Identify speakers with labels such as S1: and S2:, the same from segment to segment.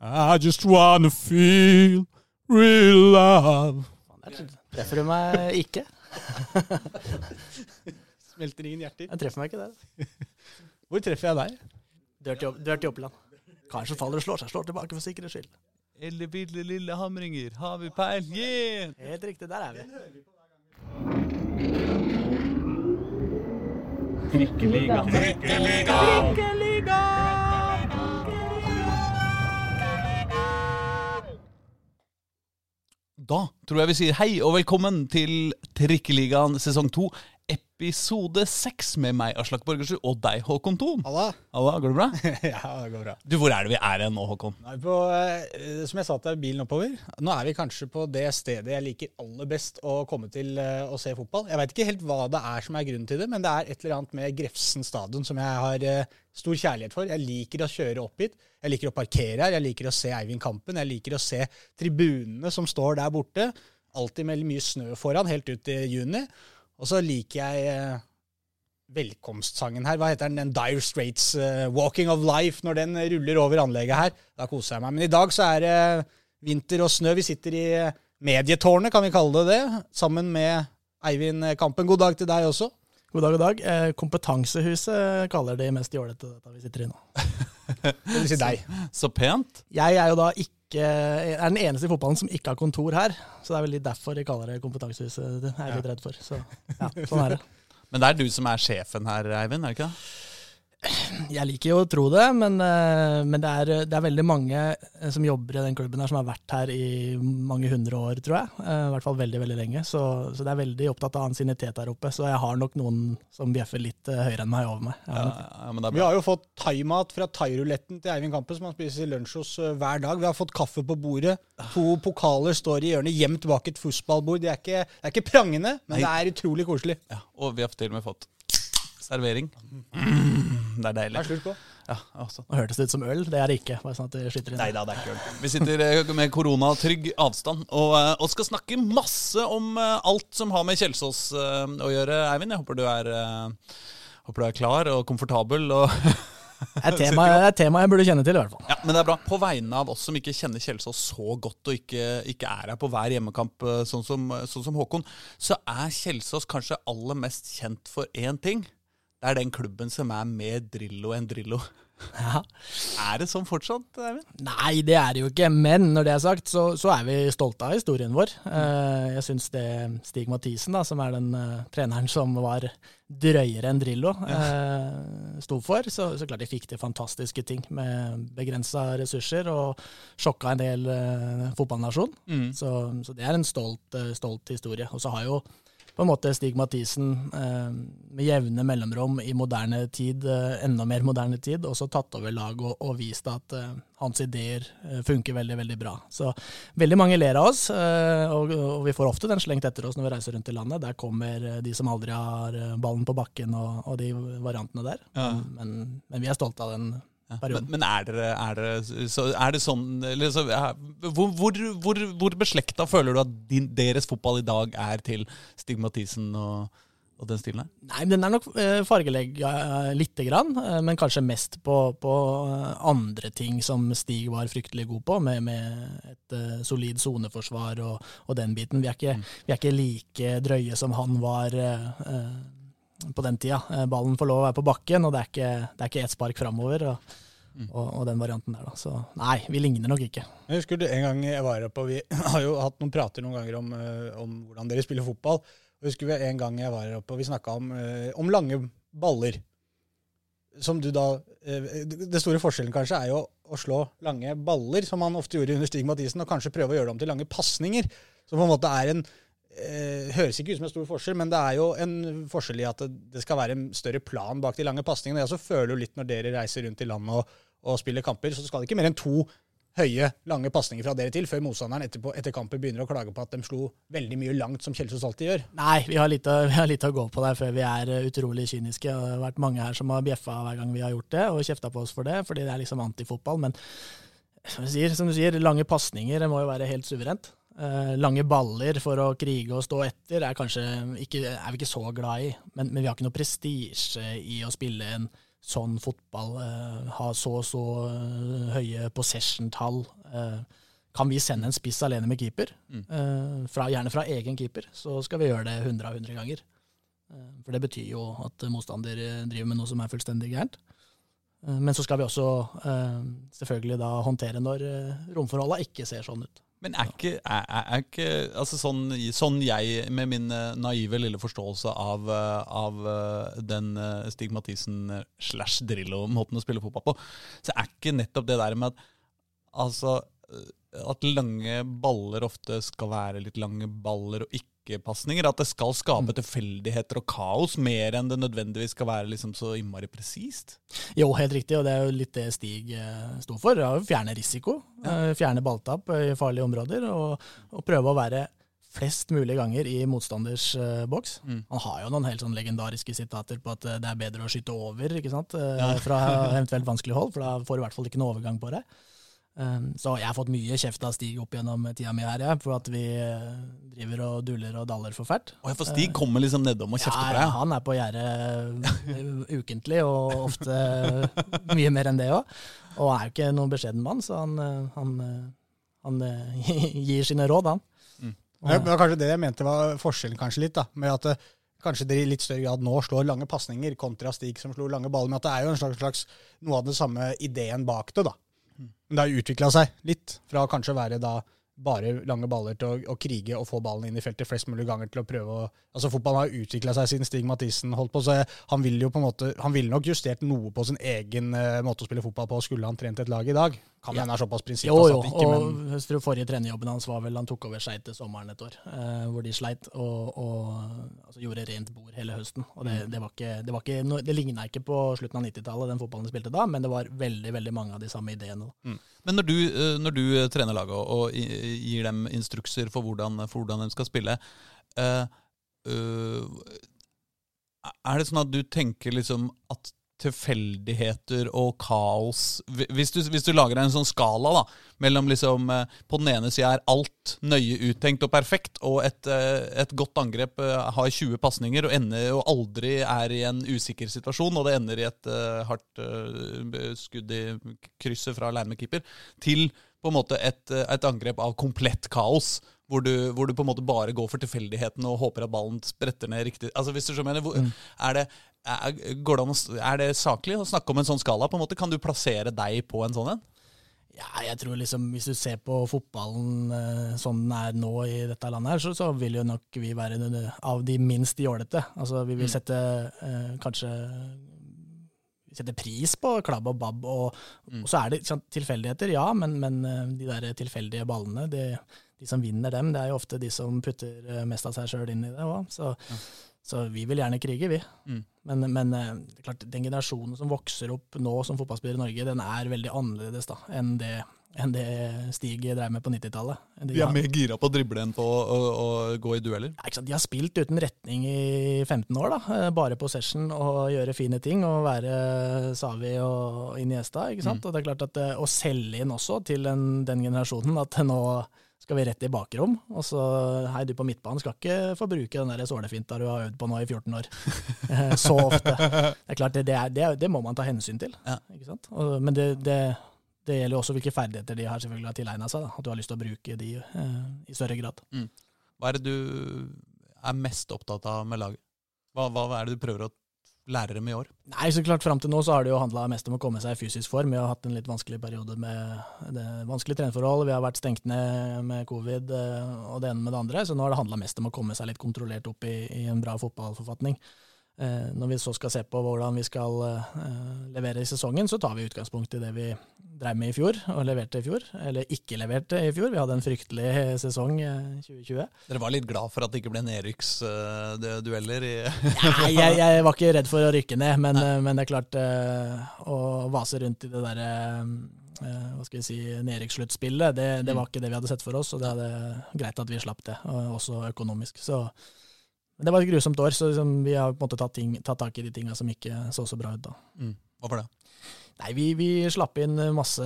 S1: I just wanna feel real love.
S2: Der treffer du meg ikke.
S1: Smelter ingen hjerter.
S2: Jeg treffer meg ikke der.
S1: Hvor treffer jeg deg?
S2: Dør til, Oppland. Kanskje faller og slår seg. Slår tilbake for sikkerhets skyld.
S3: Elle ville lille hamringer, har vi peil? Yeah!
S2: Helt riktig, der er vi.
S3: Da tror jeg vi sier hei og velkommen til Trikkeligaen sesong 2, episode 6 med meg, Aslak Borgersrud, og deg, Håkon Thon.
S1: Halla.
S3: Halla, går det bra?
S1: ja, det går bra.
S3: Du, hvor er det vi er hen nå, Håkon?
S1: Nå vi på, eh, som jeg sa til bilen oppover. Nå er vi kanskje på det stedet jeg liker aller best å komme til eh, å se fotball. Jeg veit ikke helt hva det er som er grunnen til det, men det er et eller annet med Grefsen stadion som jeg har eh, stor kjærlighet for. Jeg liker å kjøre opp hit. Jeg liker å parkere her. Jeg liker å se Eivind Kampen. Jeg liker å se tribunene som står der borte. Alltid med mye snø foran, helt ut i juni. Og så liker jeg eh, velkomstsangen her. Hva heter den? Den Dire Straits uh, 'Walking of Life'. Når den ruller over anlegget her, da koser jeg meg. Men i dag så er det vinter og snø. Vi sitter i medietårnet, kan vi kalle det det, sammen med Eivind Kampen. God dag til deg også.
S2: God dag, god dag. Eh, Kompetansehuset kaller de mest jålete dette vi sitter i nå.
S1: Det vil si deg.
S3: Så pent.
S2: Jeg er jo da ikke er den eneste i fotballen som ikke har kontor her. Så det er vel litt derfor de kaller det Kompetansehuset. Det er jeg litt redd for. Så ja, sånn er det.
S3: Men det er du som er sjefen her, Eivind, er det ikke det?
S2: Jeg liker jo å tro det, men, eh, men det, er, det er veldig mange eh, som jobber i den klubben her som har vært her i mange hundre år, tror jeg. Eh, I hvert fall veldig, veldig lenge. Så, så det er veldig opptatt av ansiennitet her oppe. Så jeg har nok noen som bjeffer litt høyere enn meg over meg.
S3: Ja, ja, men det er
S1: Vi har jo fått thaimat fra thairuletten til Eivind Kampen, som han spiser lunsj hos hver dag. Vi har fått kaffe på bordet. To pokaler står i hjørnet, gjemt bak et fotballbord. Det er ikke, det er ikke prangende, men
S3: Nei.
S1: det er utrolig koselig.
S3: Ja, og vi har til og med fått servering. Mm, det er deilig.
S1: Det er slutt på.
S3: Ja, altså.
S2: Nå hørtes det ut som øl, det er det ikke. Bare sånn at det skyter inn.
S1: Neida, det er ikke øl.
S3: Vi sitter eh, med koronatrygg avstand og, eh, og skal snakke masse om eh, alt som har med Kjelsås å gjøre, Eivind. Jeg håper du er, håper du er klar og komfortabel. Og
S2: Det er tema, det er et tema jeg burde kjenne til, i hvert fall.
S3: ja, men det er bra. På vegne av oss som ikke kjenner Kjelsås så godt og ikke, ikke er her på hver hjemmekamp, sånn som, sånn som Håkon, så er Kjelsås kanskje aller mest kjent for én ting. Det er den klubben som er mer Drillo enn Drillo.
S2: Ja.
S3: Er det sånn fortsatt, Eivind?
S2: Nei, det er det jo ikke. Men når det er sagt, så, så er vi stolte av historien vår. Eh, jeg syns det Stig Mathisen, da, som er den uh, treneren som var drøyere enn Drillo, uh, sto for, så, så klart de fikk til fantastiske ting med begrensa ressurser og sjokka en del uh, fotballnasjon.
S3: Mm.
S2: Så, så det er en stolt, stolt historie. Og så har jo på en måte Stig Mathisen eh, med jevne mellomrom i moderne tid, eh, enda mer moderne tid, også tatt over lag og, og vist at eh, hans ideer eh, funker veldig, veldig bra. Så veldig mange ler av oss, eh, og, og vi får ofte den slengt etter oss når vi reiser rundt i landet. Der kommer eh, de som aldri har ballen på bakken og, og de variantene der.
S3: Ja.
S2: Men, men vi er stolte av den
S3: Men, men er, dere, er, dere, så, er det sånn liksom, Hvor, hvor, hvor, hvor beslekta føler du at din, deres fotball i dag er til Stig Mathisen og, og den stilen her?
S2: Nei, men Den er nok eh, fargelegga lite grann, eh, men kanskje mest på, på eh, andre ting som Stig var fryktelig god på, med, med et solid soneforsvar og, og den biten. Vi er, ikke, vi er ikke like drøye som han var eh, på den tida. Eh, ballen får lov å være på bakken, og det er ikke, det er ikke ett spark framover. Og, og, og den varianten der, da. Så nei, vi ligner nok ikke.
S1: Jeg husker du en gang jeg var oppe, og vi har jo hatt noen prater noen ganger om, eh, om hvordan dere spiller fotball. Jeg husker vi en gang jeg var oppe, og vi snakka om, eh, om lange baller. Som du da Det store forskjellen kanskje er jo å slå lange baller, som han ofte gjorde under Stig Mathisen, og kanskje prøve å gjøre det om til lange pasninger. Som på en måte er en eh, Høres ikke ut som en stor forskjell, men det er jo en forskjell i at det, det skal være en større plan bak de lange pasningene. Jeg også føler jo litt når dere reiser rundt i landet og, og spiller kamper, så skal det ikke mer enn to høye, lange pasninger fra dere til, før motstanderen etterpå, etter kampen begynner å klage på at de slo veldig mye langt, som Kjelsås alltid gjør.
S2: Nei, vi har litt, vi har litt å gå på der før vi er eh, utrolig kyniske. Det har vært mange her som har bjeffa hver gang vi har gjort det, og kjefta på oss for det, fordi det er liksom antifotball. Men som du sier, som du sier lange pasninger må jo være helt suverent. Eh, lange baller for å krige og stå etter er, kanskje ikke, er vi ikke så glad i, men, men vi har ikke noe prestisje i å spille en sånn fotball, eh, ha så og så eh, høye possession-tall. Eh, kan vi sende en spiss alene med keeper,
S3: Mm.
S2: eh, fra, gjerne fra egen keeper, så skal vi gjøre det 100 av 100 ganger. For det betyr jo at motstander driver med noe som er fullstendig gærent. Men så skal vi også selvfølgelig da håndtere når romforholda ikke ser sånn ut.
S3: Men er ikke, er, er ikke altså sånn, sånn jeg, med min eh, naive lille forståelse av, eh, av eh, den Stig Mathisen slash Drillo-måten å spille fotball på, så er ikke nettopp det der med at altså at lange baller ofte skal være litt lange baller og ikke pasninger. At det skal skape tilfeldigheter og kaos mer enn det nødvendigvis skal være liksom så innmari presist.
S2: Jo, helt riktig, og det er jo litt det Stig står sto for. Å Fjerne risiko, Ja. fjerne balltap i farlige områder, og, og prøve å være flest mulig ganger i motstanders eh, boks.
S3: Mm.
S2: Han har jo noen helt sånn legendariske sitater på at eh, det er bedre å skyte over ikke sant? eh,
S3: Ja.
S2: fra eventuelt vanskelig hold, for da får du i hvert fall ikke noe overgang på det. Um, så jeg har fått mye kjeft av Stig opp gjennom tida mi her, ja, for at vi eh, driver og duller og daller for fælt.
S3: Og for Stig kommer liksom nedom og kjefter på deg?
S2: Ja, han er på gjerdet eh, ukentlig, og ofte mye mer enn det òg. Og er jo ikke noen beskjeden mann, så han, eh, han, eh, han eh, gir sine råd, han.
S3: Mm.
S2: Og-
S1: Det var kanskje det jeg mente var forskjellen kanskje litt, da. Med at eh, kanskje dere i litt større grad nå slår lange pasninger kontra Stig som slo lange baller. Men at det er jo en slags, slags noe av den samme ideen bak det, da. Men det har jo utvikla seg litt, fra kanskje å være da bare lange baller til å, å krige og få ballen inn i feltet flest mulig ganger til å prøve å Altså Fotballen har utvikla seg siden Stig Mathisen holdt på, så han ville jo på en måte Han ville nok justert noe på sin egen uh, måte å spille fotball på, skulle han trent et lag i dag. Kan
S2: Ja.
S1: hende er såpass
S2: Jo,
S1: prinsippfast
S2: jo,
S1: at ikke,
S2: og
S1: men
S2: jeg tror forrige trenerjobben hans var vel han tok over Skeid til sommeren et år, eh, hvor de sleit og, og altså, gjorde rent bord hele høsten. Og det, det, var ikke, det, var ikke, no- det ligna ikke på slutten av 90-tallet, den fotballen de spilte da, men det var veldig veldig mange av de samme ideene. Mm.
S3: Men når du, eh, når du eh, trener laget og, og gir dem instrukser for hvordan, for hvordan de skal spille, eh, øh, er det sånn at du tenker liksom at tilfeldigheter og kaos hvis du, hvis du lager en sånn skala da, mellom liksom eh, På den ene sida er alt nøye uttenkt og perfekt, og et, eh, et godt angrep eh, har 20 pasninger og, ender, og aldri er i en usikker situasjon, og det ender i et uh, hardt uh, skudd i krysset fra lærmekeeper, til på en måte et, et angrep av komplett kaos. Hvor du, hvor du på en måte bare går for tilfeldigheten og håper at ballen spretter ned riktig. Altså hvis du skjønner, hvor, er, det, er, det er det saklig å snakke om en sånn skala? på en måte? Kan du plassere deg på en sånn en?
S2: Ja, jeg tror liksom Hvis du ser på fotballen eh, sånn den er nå i dette landet, her, så, så vil jo nok vi være av de minst jålete. Altså, vi vil sette eh, kanskje sette pris på klabb og babb, og, og så er det sant, tilfeldigheter, ja, men, men eh, de der tilfeldige ballene, de, de som vinner dem, det er jo ofte de som putter eh, mest av seg sjøl inn i det òg. Så, så vi vil gjerne krige, vi.
S3: Mm.
S2: Men, men eh, klart, den generasjonen som vokser opp nå som fotballspiller i Norge, den er veldig annerledes da, enn det, enn det Stig drev med på 90-tallet. De,
S3: Vi er mer gira på å drible enn på å, å, å gå i dueller.
S2: ja, de har spilt uten retning i 15 år, da. bare på session og gjøre fine ting og være Savi og Iniesta. ikke sant? Og det er klart at eh, Å selge inn også til den, den generasjonen at nå skal vi rett i bakrom. Og så hei, du på midtbanen skal ikke få bruke den der sålefinta du har øvd på nå i 14 år. Eh, Så ofte. Det er klart, det, det, er, det, det må man ta hensyn til.
S3: Ja.
S2: ikke sant? Og, men det, det, det gjelder jo også hvilke ferdigheter de har selvfølgelig har tilegna seg. Da. At du har lyst til å bruke de eh, i større grad.
S3: Hva er det du er mest opptatt av med laget? Hva, hva er det du prøver å lære med i år?
S2: Nei, så klart Fram til nå så har det jo handla mest om å komme seg i fysisk form. Vi har hatt en litt vanskelig periode med det vanskelige trenerforhold. Vi har vært stengt ned med covid eh, og det ene med det andre. Så nå har det handla mest om å komme seg litt kontrollert opp i, i en bra fotballforfatning. Eh, når vi så skal se på hvordan vi skal eh, levere i sesongen, så tar vi utgangspunkt i det vi drev med i fjor, og leverte i fjor. Eller ikke leverte i fjor. Vi hadde en fryktelig sesong eh, 2020.
S3: Dere var litt glad for at det ikke ble nedrykksdueller
S2: Nei, jeg, jeg var ikke redd for å rykke ned, men, men det er klart Å vase rundt i det derre hva skal vi si, nedrykkssluttspillet, det, det var ikke det vi hadde sett for oss, og det hadde greit at vi slapp det, også økonomisk. Så men det var et grusomt år, så liksom, vi har på en måte tatt, ting, tatt tak i de tinga som ikke så så bra ut da.
S3: Mm. Hvorfor det?
S2: Nei, vi, vi slapp inn masse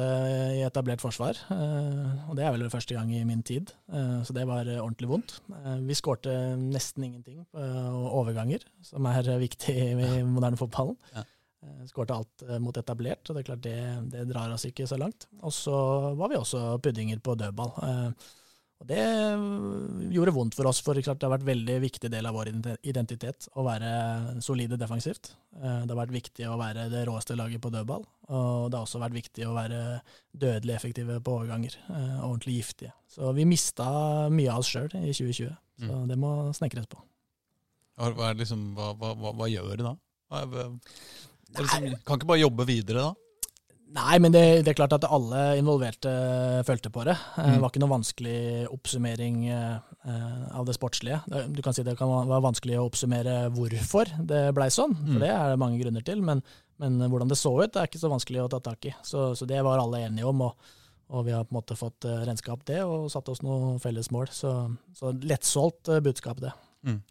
S2: i etablert forsvar, eh, og det er vel første gang i min tid, eh, så det var ordentlig vondt. Eh, vi skårte nesten ingenting på overganger, som er viktig i moderne fotballen.
S3: Ja.
S2: Skårte alt mot etablert, og det er klart det, det drar oss ikke så langt. Og så var vi også puddinger på dødball. Og det eh, gjorde vondt for oss, for klart det har vært en veldig viktig del av vår identitet å være solide defensivt. Eh, Det har vært viktig å være det råeste laget på dødball, og det har også vært viktig å være dødelig effektive på overganger. eh, Ordentlig giftige. Så vi mista mye av oss sjøl i 2020, så det må snekres på.
S3: Hva, er liksom, hva, hva, hva, hva gjør du da? Hva er, hva- er liksom, kan ikke bare jobbe videre da?
S2: Nei, men det, det er klart at alle involverte følte på det. Eh, Det
S3: Mm.
S2: var ikke noe vanskelig oppsummering eh, eh, av det sportslige. Du kan si det kan være vanskelig å oppsummere hvorfor det blei sånn, for
S3: Mm.
S2: det er det mange grunner til. Men, men hvordan det så ut, det er ikke så vanskelig å ta tak i. Så, så det var alle enige om, og, og vi har på en måte fått renska renskap det, og satt oss noen felles mål. Så, så lettsolgt eh, budskap, det.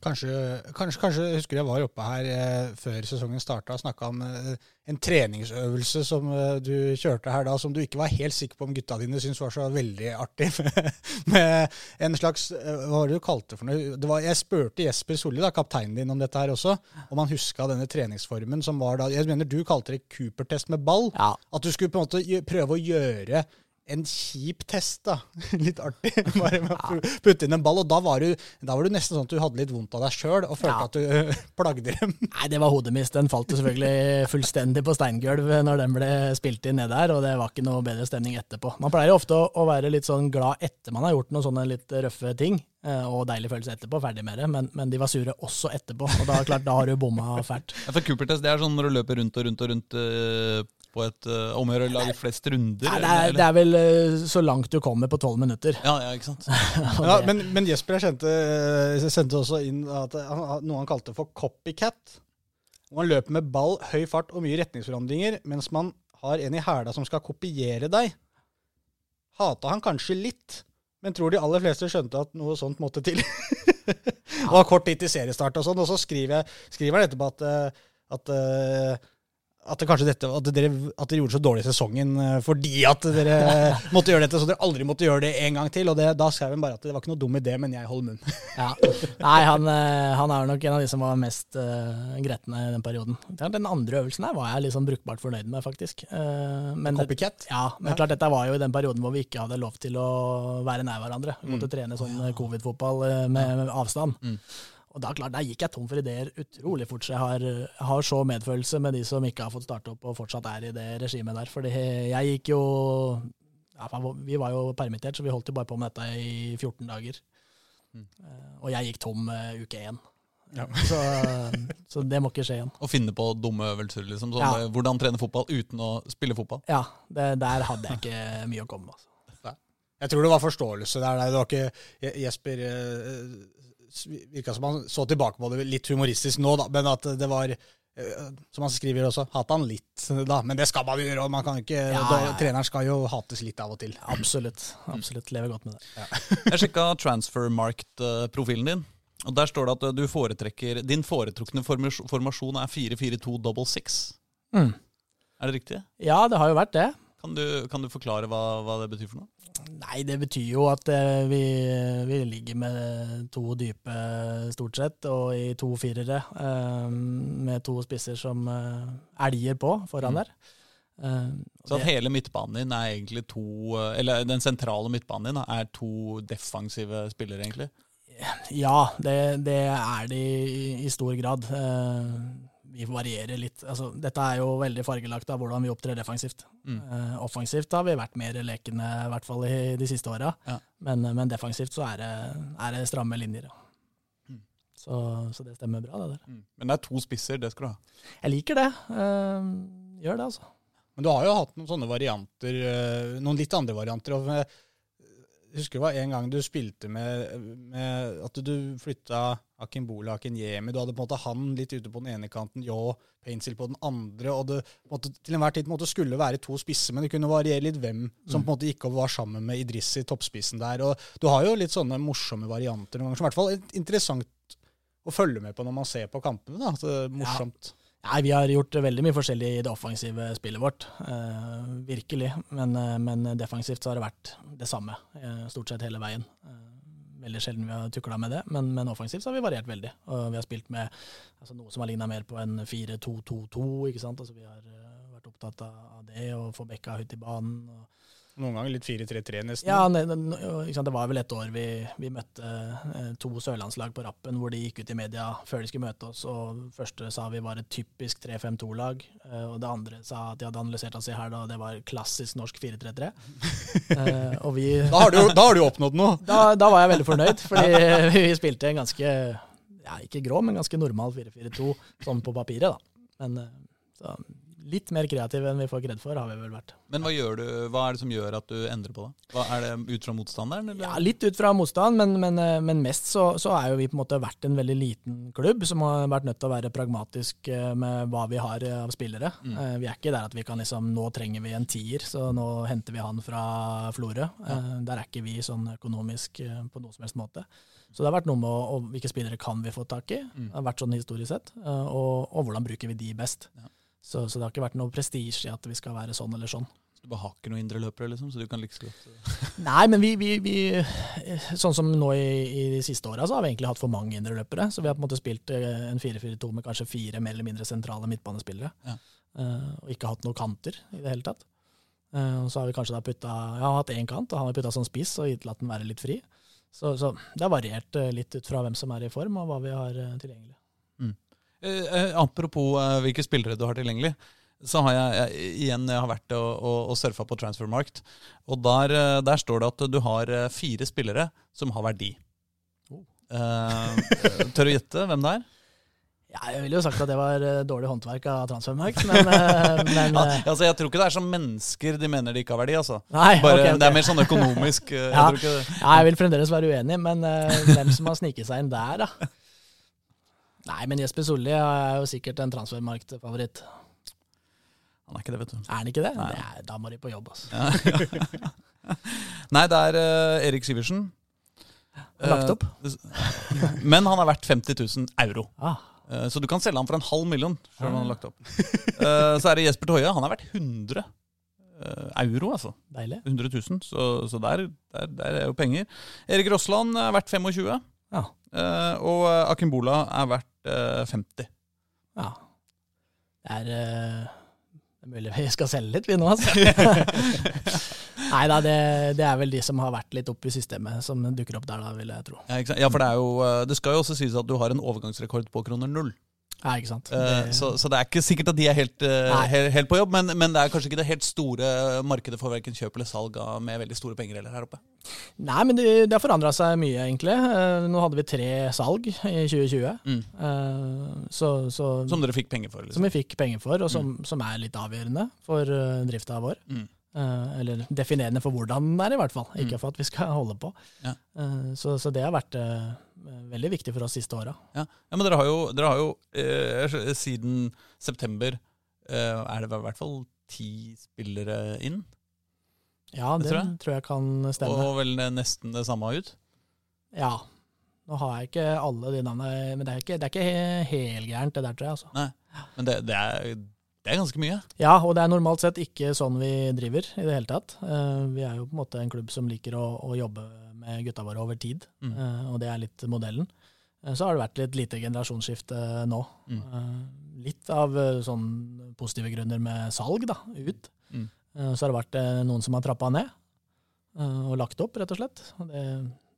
S1: Kanskje, kanskje, kanskje husker jeg var oppe her eh, før sesongen starta og snakka om eh, en treningsøvelse som eh, du kjørte her da, som du ikke var helt sikker på om gutta dine syntes var så veldig artig. med en slags eh, Hva var det du kalte for noe? Det var, jeg spurte Jesper Solli, da, kapteinen din, om dette her også. Om han huska denne treningsformen som var da Jeg mener du kalte det Cooper-test med ball.
S2: Ja,
S1: At du skulle på en måte prøve å gjøre en kjip test, da. Litt artig. Bare med å putte inn en ball. Og da var, du, da var du nesten sånn at du hadde litt vondt av deg sjøl og følte
S2: Ja.
S1: at du plagde dem.
S2: Nei, det var hodemist. Den falt jo selvfølgelig fullstendig på steingulv når den ble spilt inn ned der, og det var ikke noe bedre stemning etterpå. Man pleier jo ofte å, å være litt sånn glad etter man har gjort noen sånne litt røffe ting, eh, og deilig følelse etterpå, ferdig med det, men, men de var sure også etterpå, og da, klart, da har du bomma fælt.
S3: Ja, for Cooper-test det er sånn når du løper rundt og rundt og rundt eh, på et uh, om å gjøre å lage flest runder?
S2: Nei, det, er, det er vel uh, så langt du kommer på tolv minutter.
S3: Ja, ja, ikke sant?
S2: okay.
S1: Ja, men, men Jesper jeg kjente, sendte også inn at han, noe han kalte for copycat. Hvor man løper med ball, høy fart og mye retningsforandringer, mens man har en i hæla som skal kopiere deg. Hata han kanskje litt, men tror de aller fleste skjønte at noe sånt måtte til. det var kort tid til seriestart og sånn, og så skriver, jeg, skriver han etterpå at, eh, at, eh, at det kanskje dette, at dere, at dere gjorde så dårlig i sesongen eh, fordi at dere måtte gjøre dette, så dere aldri måtte gjøre det en gang til. Og det, da skrev han bare at det var ikke noe dum idé, men jeg holder munn.
S2: Ja. Nei, han, eh, han er nok en av de som var mest uh, gretne i den perioden. Den andre øvelsen her var jeg liksom brukbart fornøyd med, faktisk. Uh, men
S1: Copycat.
S2: ja, men
S1: Ja.
S2: klart dette var jo i den perioden hvor vi ikke hadde lov til å være nær hverandre. Vi måtte trene sånn covid-fotball med, med avstand.
S3: Mm.
S2: Og da klart, der gikk jeg tom for ideer utrolig fort, så jeg har, har så medfølelse med de som ikke har fått starte opp og fortsatt er i det regimet der. Fordi jeg gikk jo ja, Vi var jo permittert, så vi holdt jo bare på med dette i 14 dager.
S3: Mm.
S2: Eh, Og jeg gikk tom eh, uke én.
S1: Ja.
S2: Så, så det må ikke skje igjen.
S3: Å finne på dumme øvelser, liksom. Sånn,
S2: Ja.
S3: eh, Hvordan trene fotball uten å spille fotball.
S2: Ja, det, der hadde jeg ikke mye å komme med. Altså.
S1: Jeg tror det var forståelse der. Det var ikke Jesper eh, Virka som han så tilbake på det litt humoristisk nå, da, men at det var eh, som han skriver også, hata han litt, da. Men det skal man jo gjøre. og man kan ikke,
S2: Ja, ja, ja.
S1: Treneren skal jo hates litt av og til.
S2: Absolutt. absolutt, Lever godt med det.
S3: Jeg sjekka Transfermarkt-profilen din. Og Der står det at du foretrekker Din foretrukne formasjon er 4-4-2 double six.
S2: Mm.
S3: Er det riktig?
S2: Ja, det har jo vært det.
S3: Kan du, kan du forklare hva, hva det betyr for noe?
S2: Nei, det betyr jo at eh, vi, vi ligger med to dype, stort sett, og i to firere. eh, med to spisser som eh, elger på foran
S3: Mm.
S2: der.
S3: Så at hele midtbanen din er egentlig to Eller den sentrale midtbanen din er to defensive spillere, egentlig?
S2: Ja, det, det er de i, i stor grad. Eh, vi varierer litt. Altså, dette er jo veldig fargelagt av hvordan vi opptrer defensivt.
S3: Mm.
S2: Uh, offensivt har vi vært mer lekne, i hvert fall i de siste åra.
S3: Ja.
S2: Men, men defensivt så er det, er det stramme linjer.
S3: Mm.
S2: Så, så det stemmer bra, det der.
S3: Mm. Men det er to spisser, det skal du ha.
S2: Jeg liker det. Uh, gjør det, altså.
S1: Men du har jo hatt noen sånne varianter, eh, noen litt andre varianter. og Jeg husker det var en gang du spilte med, med at du flytta Akinbola Akinyemi. Du hadde på en måte han litt ute på den ene kanten, Yo Painsil på den andre. og det måtte en måte, til enhver tid en måte skulle være to spisser, men det kunne variere litt hvem som på en måte gikk over var sammen med Idrissi, toppspissen der. og Du har jo litt sånne morsomme varianter noen ganger, som i hvert fall er interessant å følge med på når man ser på kampene. da, så det er morsomt.
S2: Nei, Vi har gjort veldig mye forskjellig i det offensive spillet vårt. Eh, virkelig. Men, eh, men defensivt så har det vært det samme eh, stort sett hele veien. Eh, veldig sjelden vi har tukla med det, men, men, offensivt så har vi variert veldig. Og vi har spilt med altså, noe som har ligna mer på en 4-2-2-2. ikke sant? Altså, vi har uh, vært opptatt av det, å få bekka ut i banen. og
S1: noen ganger litt 4-3-3 nesten.
S2: Ja, ne, ne, det var vel et år vi, vi møtte eh, to sørlandslag på rappen hvor de gikk ut i media før de skulle møte oss. og første sa vi var et typisk 3-5-2-lag. Eh, og det andre sa at de hadde analysert oss i her da det var klassisk norsk 4-3-3.
S1: eh, og vi da, har du, da har du oppnådd noe!
S2: Da, da, var jeg veldig fornøyd, fordi vi spilte en ganske ja, ikke grå, men ganske normal 4-4-2 sånn på papiret. da. Men så litt mer kreative enn vi får kred for, har vi vel vært.
S3: Men hva, du, hva er det som gjør at du endrer på det? Hva, er det ut fra motstanderen?
S2: Eller? Ja, Litt ut fra motstand, men, men, eh, men mest så, så, er jo vi på en måte vært en veldig liten klubb som har vært nødt til å være pragmatisk eh, med hva vi har eh, av spillere. Mm. Vi er ikke der at vi kan liksom Nå trenger vi en tier, så nå henter vi han fra Florø. Ja. Der er ikke vi sånn økonomisk på noen som helst måte. Så det har vært noe med å, å, hvilke spillere kan vi få tak i, mm. det har vært sånn historisk sett, og, og hvordan bruker vi de best. Ja. Så, så, det har ikke vært noe prestisje i at vi skal være sånn eller sånn.
S3: Så du bare har ikke noen indre løpere, liksom? Så du kan like godt
S2: eh? Nei, men vi, vi, vi, Sånn som nå i, i de siste åra, så har vi egentlig hatt for mange indre løpere. Så vi har på en måte spilt eh, en 4-4-2 med kanskje fire mer eller mindre sentrale midtbanespillere. Ja. Uh, og ikke hatt noen kanter i det hele tatt. Uh, og så har vi kanskje da putta Jeg har hatt én kant, og han har putta som spiss og latt den være litt fri. Så, så det har variert litt ut fra hvem som er i form, og hva vi har tilgjengelig.
S3: Eh, eh, apropos eh, hvilke spillere du har tilgjengelig. Så har jeg, jeg igjen jeg har vært og, og, og surfa på Transfermarkt. Og der, der, står det at du har fire spillere som har verdi. Oh. Eh, tør du gjette hvem det er?
S2: Ja, jeg ville jo sagt at det var dårlig håndverk av Transfermarkt, men, men
S3: ja, altså, Jeg tror ikke det er som mennesker de mener de ikke har verdi. altså.
S2: Nei,
S3: Bare,
S2: okay, okay.
S3: Det er mer sånn økonomisk.
S2: ja. Jeg, ja, jeg vil fremdeles være uenig, men hvem som har sniket seg inn der, da? Nei, men Jesper Solli er jo sikkert en transfermarkedfavoritt.
S3: Han er ikke det, vet du.
S2: Er han ikke det? det er, da må de på jobb, altså.
S3: Nei, det er uh, Erik Sivertsen.
S2: Lagt opp.
S3: Uh, men han er verdt 50 000 euro. Ah. Uh, så du kan selge han for en halv million. Selv om han har lagt opp. så er det Jesper Toje. Han er verdt 100 euro, altså.
S2: Deilig.
S3: 100 000, så, så der, der, der, er jo penger. Erik Rossland er verdt 25. Ja. og Akimbola er verdt 50.
S2: Ja. Det er, det er mulig vi skal selge litt, vi nå, altså. Nei da, det, det, er vel de som har vært litt oppe i systemet, som dukker opp der, da, vil jeg tro.
S3: Ja, ja, for det er jo eh, Det skal jo også sies at du har en overgangsrekord på kroner null.
S2: Ja, ikke sant.
S3: Uh, så, så, det er ikke sikkert at de er helt, uh, helt, helt på jobb, men, men, det er kanskje ikke det helt store markedet for verken kjøp eller salg av med veldig store penger heller her oppe?
S2: Nei, men det, det har forandra seg mye, egentlig. Uh, nå hadde vi tre salg i 2020. Mm. Så, så,
S3: som dere fikk penger for?
S2: Liksom. Som vi fikk penger for, og som, mm. som er litt avgjørende for drifta vår. Mm. Eller definerende for hvordan den er, i hvert fall. Ikke mm. for at vi skal holde på. Ja. Så, så, det har vært veldig viktig for oss siste åra.
S3: Ja. ja. men dere har jo, dere har jo siden september er det i hvert fall ti spillere inn?
S2: Ja, det, tror jeg. tror jeg kan stemme.
S3: Og vel nesten det samme ut?
S2: Ja. Nå har jeg ikke alle de navnene, men det er ikke, det er ikke helgærent, det der, tror jeg. altså.
S3: Nei, Men det, det er det er ganske mye.
S2: Ja, og det er normalt sett ikke sånn vi driver i det hele tatt. Uh, vi er jo på en måte en klubb som liker å, å jobbe med gutta våre over tid, mm. uh, og det er litt modellen. Uh, så har det vært litt lite generasjonsskifte nå. Mm. litt av sånn positive grunner med salg, da, ut. Mm. så har det vært noen som har trappa ned og lagt opp, rett og slett. Det,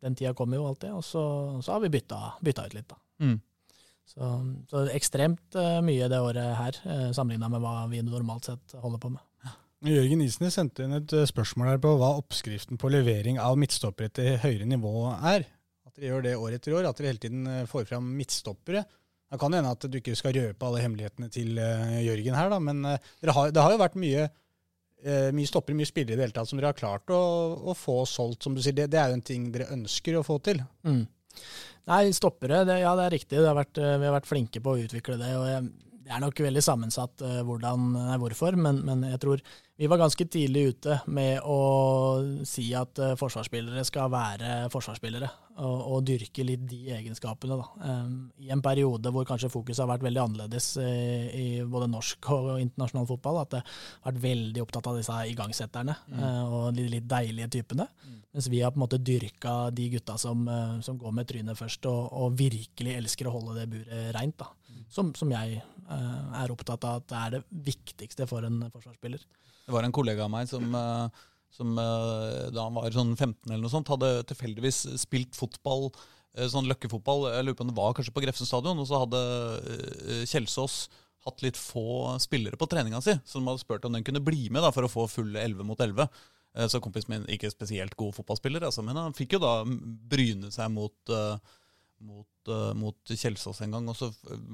S2: den tida kommer jo alltid, og så, så har vi bytta, bytta ut litt, da. Mm. Så, så ekstremt mye det året her, sammenligna med hva vi normalt sett holder på med.
S1: Jørgen Isnes sendte inn et eh, spørsmål her på hva oppskriften på levering av midtstoppere til høyere nivå er. At dere gjør det år etter år, at dere hele tiden får fram midtstoppere. Det kan hende at du ikke skal røpe alle hemmelighetene til uh, Jørgen her, da, men har, det har jo vært mye, mye stoppere, mye spillere i det hele tatt som dere har klart å, å få solgt, som du sier. Det, det, er jo en ting dere ønsker å få til. Mm.
S2: Nei, stoppere, det, ja det er riktig. Har vært, eh, vi har vært flinke på å utvikle det. og jeg, Det er nok veldig sammensatt uh, hvordan, nei, hvorfor, men, men, jeg tror vi var ganske tidlig ute med å si at uh, forsvarsspillere skal være forsvarsspillere, og, og, dyrke litt de egenskapene. Um, I en periode hvor kanskje fokuset har vært veldig annerledes uh, i både norsk og, og internasjonal fotball, at det har vært veldig opptatt av disse igangsetterne mm. og de litt deilige typene. Mm. Mens vi har på en måte dyrka de gutta som, som går med trynet først, og, og, virkelig elsker å holde det buret reint. da som, som jeg uh, er opptatt av at er det viktigste for en forsvarsspiller.
S3: Det var en kollega av meg som, uh, som uh, da han var sånn 15 eller noe sånt, hadde tilfeldigvis spilt fotball, sånn løkkefotball, jeg lurer på om det var kanskje på Grefsen stadion, og så hadde Kjelsås hatt litt få spillere på treninga si, så de hadde spurt om den kunne bli med da, for å få full 11 mot 11. Så kompisen min, ikke spesielt god fotballspiller, altså, men han fikk jo da bryne seg mot uh, mot, uh, mot Kjelsås en gang. og Så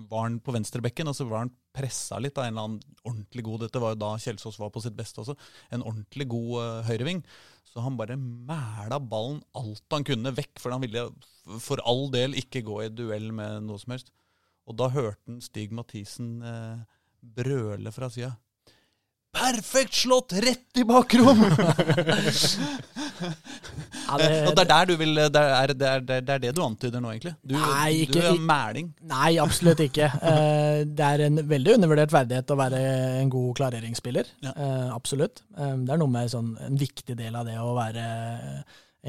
S3: var han på venstrebekken, og så var han pressa litt av en eller annen ordentlig god Dette var jo da Kjelsås var på sitt beste også. En ordentlig god uh, høyreving. Så han bare mæla ballen alt han kunne vekk, for han ville for all del ikke gå i duell med noe som helst. Og da hørte han Stig Mathisen uh, brøle fra sida. Perfekt slått! Rett i bakrom! ja, det, og det er der du vil det er, det, er, det er, det du antyder nå, egentlig? Du, nei, ikke, du er mæling?
S2: Nei, absolutt ikke. Eh, det er en veldig undervurdert verdighet å være en god klareringsspiller. Ja. Eh, absolutt. Eh, det er noe med sånn, en viktig del av det å være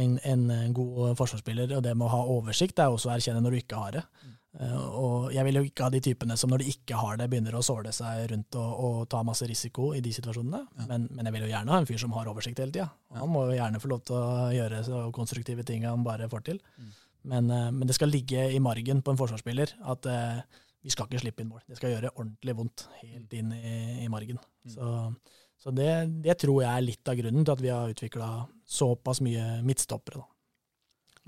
S2: en, en god forsvarsspiller, og det med å ha oversikt det er også å erkjenne når du ikke har det. Mm. Eh, og jeg vil jo ikke ha de typene som når de ikke har det, begynner å såle seg rundt og, og ta masse risiko i de situasjonene. Ja. Men, men, jeg vil jo gjerne ha en fyr som har oversikt hele tida. Han må jo gjerne få lov til å gjøre så konstruktive ting han bare får til. Mm. Men, eh, men, det skal ligge i margen på en forsvarsspiller at eh, vi skal ikke slippe inn mål. Det skal gjøre ordentlig vondt helt inn i, i margen. Mm. Så, så det, det, tror jeg er litt av grunnen til at vi har utvikla såpass mye midtstoppere. da.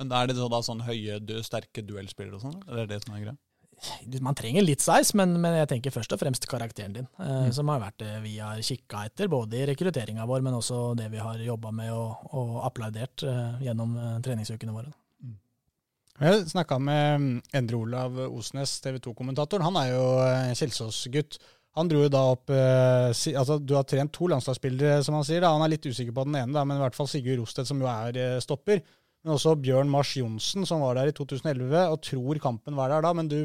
S3: Men er det da sånn høye, sterke duellspillere og sånn? Er det det som er greia?
S2: Man trenger litt size, men, men, jeg tenker først og fremst karakteren din. Eh, mm. Som har vært det vi har kikka etter, både i rekrutteringa vår, men også det vi har jobba med og, og applaudert eh, gjennom eh, treningsukene våre. Mm.
S1: Jeg snakka med mm, Endre Olav Osnes, TV 2-kommentatoren. Han er jo eh, Kjelsås-gutt. Han dro jo da opp eh, si, altså Du har trent to landslagsspillere, som han sier. da, Han er litt usikker på den ene, da, men i hvert fall Sigurd Rostedt, som jo er eh, stopper. Men også Bjørn Mars Johnsen, som var der i 2011, og tror kampen var der da. Men du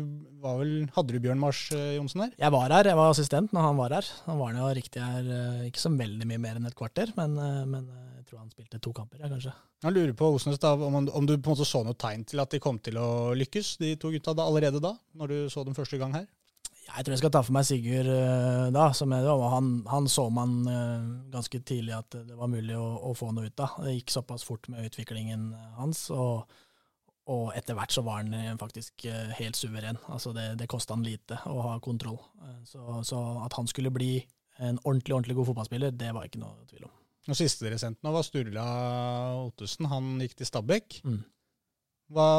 S1: vel, hadde du Bjørn Mars eh, Johnsen der?
S2: Jeg var her, jeg var assistent når han var her. Han var jo riktig her eh, ikke så veldig mye mer enn et kvarter, men, eh, men jeg tror han spilte to kamper, ja, kanskje.
S1: Jeg lurer på Osnes, da, om, om, du på en måte så noe tegn til at de kom til å lykkes, de to gutta da, allerede da? Når du så dem første gang her?
S2: Jeg tror jeg skal ta for meg Sigurd uh, da. som jeg, han, han så man uh, ganske tidlig at det var mulig å, å, få noe ut av. Det gikk såpass fort med utviklingen hans. og, og etter hvert så var han eh, faktisk helt suveren. Altså det, det kosta han lite å ha kontroll. Så, så, at han skulle bli en ordentlig ordentlig god fotballspiller, det var ikke noe tvil om.
S1: Og siste dere sendte nå, var Sturla Ottesen. Han gikk til Stabæk. Mm. Hva,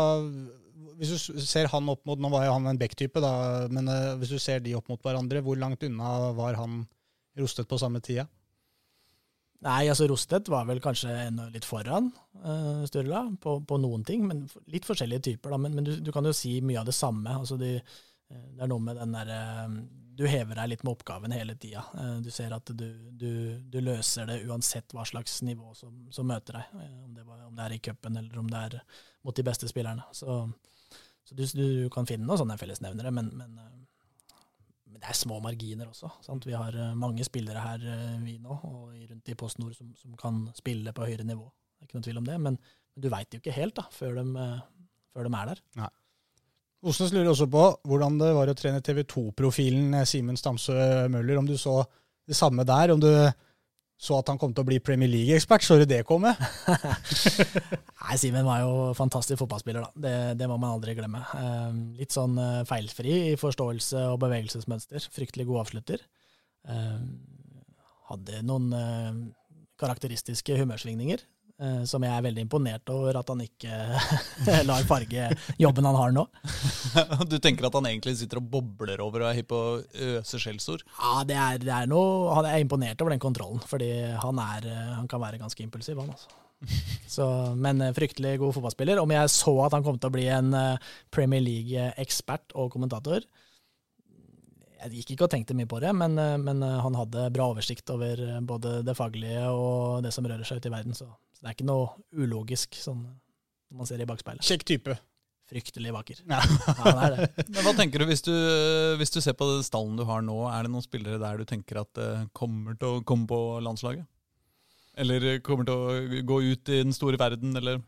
S1: hvis du ser han opp mot, Nå var jo han en Beck-type, da, men uh, hvis du ser de opp mot hverandre, hvor langt unna var han Rostet på samme tida?
S2: Nei, altså Rostet var vel kanskje litt foran uh, Sturla på, på, noen ting, men litt forskjellige typer. da, Men, men du, du, kan jo si mye av det samme. altså de, eh, Det er noe med den derre Du hever deg litt med oppgaven hele tida. Uh, du ser at du, du, du, løser det uansett hva slags nivå som, som møter deg. Om det, var, om, det, er i cupen eller om det er mot de beste spillerne. Så så du, du, kan finne noen sånne fellesnevnere, men, men, eh, men, det er små marginer også. Sant? Vi har eh, mange spillere her, eh, vi nå, og rundt i Post Nord som, som, kan spille på høyere nivå. Det er ikke noen tvil om det, men, men du veit jo ikke helt da, før de, før de er der. Nei.
S1: Osnes lurer også på hvordan det var å trene TV 2-profilen Simen Stamsø Møller. Om du så det samme der? Om du så at han kom til å bli Premier League-ekspert, så du det komme?
S2: Nei, Simen var jo fantastisk fotballspiller, da. Det, det må man aldri glemme. Eh, litt sånn eh, feilfri i forståelse og bevegelsesmønster. Fryktelig god avslutter. Eh, hadde noen eh, karakteristiske humørsvingninger. Eh, som jeg er veldig imponert over at han ikke lar farge jobben han har nå.
S3: Du tenker at han egentlig sitter og bobler over og er hypp på å øse skjellsord?
S2: Ja, det er, det er noe, han er imponert over den kontrollen, fordi han, er, han kan være ganske impulsiv, han altså. Så, men eh, fryktelig god fotballspiller. Om jeg så at han kom til å bli en eh, Premier League-ekspert og kommentator, Jeg gikk ikke og tenkte mye på det, men, eh, men eh, han hadde bra oversikt over eh, både det faglige og det som rører seg ute i verden. Så, så det er ikke noe ulogisk sånn, når man ser i bakspeilet.
S1: Kjekk type.
S2: Fryktelig vakker.
S1: Ja.
S2: Ja, det er det.
S3: Men hva tenker du hvis, du hvis du ser på stallen du har nå, er det noen spillere der du tenker at eh, kommer til å komme på landslaget? Eller kommer til å gå ut i den store verden, eller?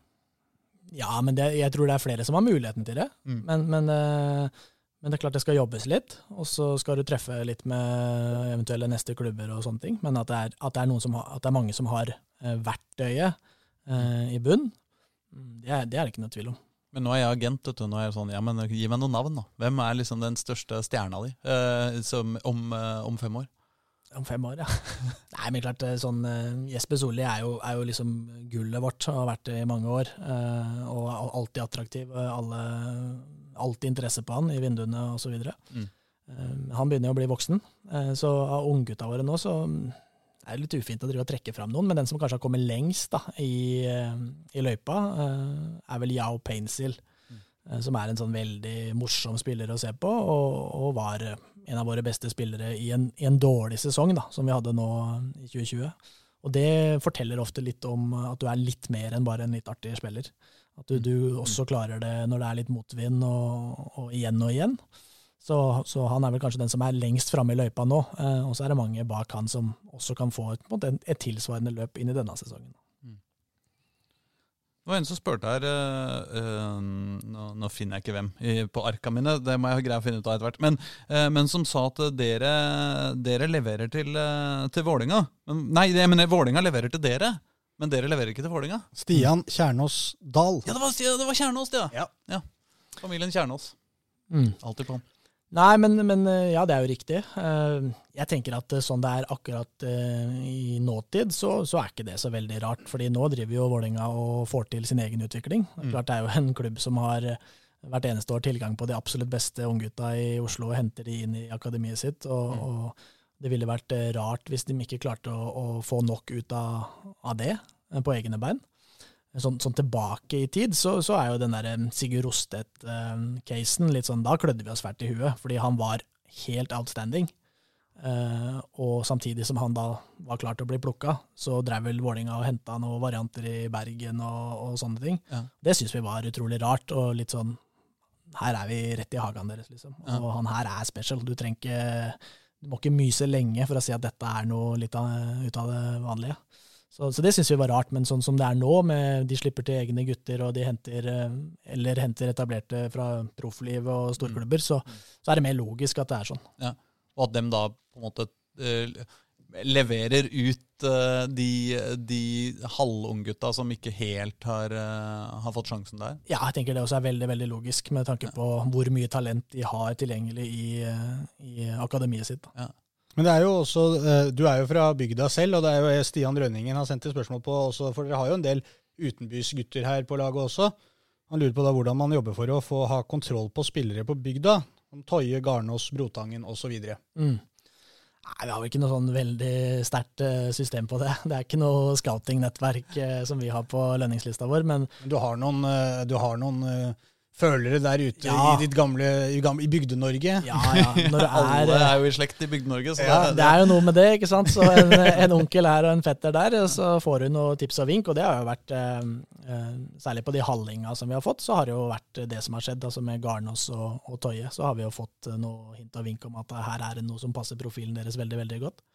S2: Ja, men det, jeg tror det er flere som har muligheten til det.
S3: Mm.
S2: Men, men, eh, men det er klart det skal jobbes litt, og så skal du treffe litt med eventuelle neste klubber og sånne ting. Men at det er, at det er, som har, at det er mange som har eh, verktøyet eh, i bunn, det er, det er det ikke noe tvil om.
S3: Men nå er jeg agent, vet du. Nå er jeg sånn, ja, men gi meg noen navn, da. Hvem er liksom den største stjerna di eh, som, om, eh, om fem år?
S2: Om fem år, ja. Nei, men klart, eh, sånn, eh, Jesper Solli er er jo liksom gullet vårt, og har vært det i mange år. eh, Og alltid attraktiv. Alle, alltid interesse på han i vinduene osv.
S3: Mm.
S2: Han begynner jo å bli voksen, eh, så av unggutta våre nå så mm, er det litt ufint å drive og trekke fram noen. Men den som kanskje har kommet lengst da, i, eh, i løypa, eh, er vel Yao Painsil. eh, Som er en sånn veldig morsom spiller å se på, og, og var en av våre beste spillere i en, i en dårlig sesong, da, som vi hadde nå i 2020. Og det forteller ofte litt om at du er litt mer enn bare en litt artig spiller. At du, du også klarer det når det er litt motvind, og, og igjen og igjen. Så, så han er vel kanskje den som er lengst framme i løypa nå. Eh, og så er det mange bak han som også kan få et, måte, et tilsvarende løp inn i denne sesongen.
S3: Det var en som spurte her eh, eh, nå, nå finner jeg ikke hvem i, på arka mine, det må jeg ha greie å finne ut av etter hvert. Men, eh, men som sa at dere, dere leverer til, uh, til Vålinga. Nei, jeg mener Vålinga leverer til dere, men dere leverer ikke til Vålinga.
S1: Stian Kjernås Dahl.
S3: Ja, det var, det var Kjernås, det,
S1: Ja.
S3: ja. Familien Kjernås.
S2: Mm.
S3: Alltid på.
S2: Nei, men, men eh, ja, det er jo riktig. Eh, Jeg tenker at eh, sånn det er akkurat i nåtid, så, så er ikke det så veldig rart. fordi nå driver jo Vålerenga og får til sin egen utvikling. Det er Klart det er jo en klubb som har hvert eneste år tilgang på de absolutt beste unggutta i Oslo og henter de inn i akademiet sitt. Og, og det ville vært eh, rart hvis de ikke klarte å, å få nok ut av, av det eh, på egne bein. Sånn, sånn tilbake i tid, så, så er jo den der eh, Sigurd Rostedt-casen litt sånn Da klødde vi oss fælt i huet, fordi han var helt outstanding. Eh, og samtidig som han da var klar til å bli plukka, så drev vel Vålinga og henta noen varianter i Bergen og, og sånne ting.
S3: Ja.
S2: Det syns vi var utrolig rart, og litt sånn Her er vi rett i hagen deres, liksom.
S3: Ja.
S2: Og han her er special. Du trenger ikke Du må ikke myse lenge for å si at dette er noe litt av, ut av det vanlige. Så, så det syns vi var rart, men sånn som det er nå, med de slipper til egne gutter, og de henter eh, eller henter etablerte fra proffliv og storklubber, så, så er det mer logisk at det er sånn.
S3: Og at dem da på en måte eh, leverer ut uh, de, de halvunggutta som ikke helt har, uh, har fått sjansen der.
S2: Ja, jeg tenker det også er veldig veldig logisk, med tanke på hvor mye talent de har tilgjengelig i, eh, i akademiet sitt. Ja.
S1: Men det er jo også, du er jo fra bygda selv, og det er jo Stian Rønningen har sendt et spørsmål på også, for dere har jo en del utenbysgutter her på laget også. Han lurer på da hvordan man jobber for å få ha kontroll på spillere på bygda. Som Toje, Garnås, Brotangen osv.
S2: Mm. Nei, Vi har vel ikke noe sånn veldig sterkt eh, system på det. Det er ikke noe scouting-nettverk eh, som vi har på lønningslista vår, men
S1: Du har noen, eh, du har noen følere der ute
S2: Ja.
S1: i ditt gamle, i, i Bygde-Norge.
S2: ja ja. Når det er,
S3: Alle er jo i slekt i Bygde-Norge. så
S1: Ja,
S3: det,
S2: Det er jo noe med det, ikke sant. Så en, en onkel her og en fetter der, så får hun noen tips og vink. Og det har jo vært, eh, eh, særlig på de hallinga som vi har fått, så har det jo vært det som har skjedd. Altså med Garnås og, og Tøye så har vi jo fått eh, noe hint og vink om at her er det noe som passer profilen deres veldig, veldig godt.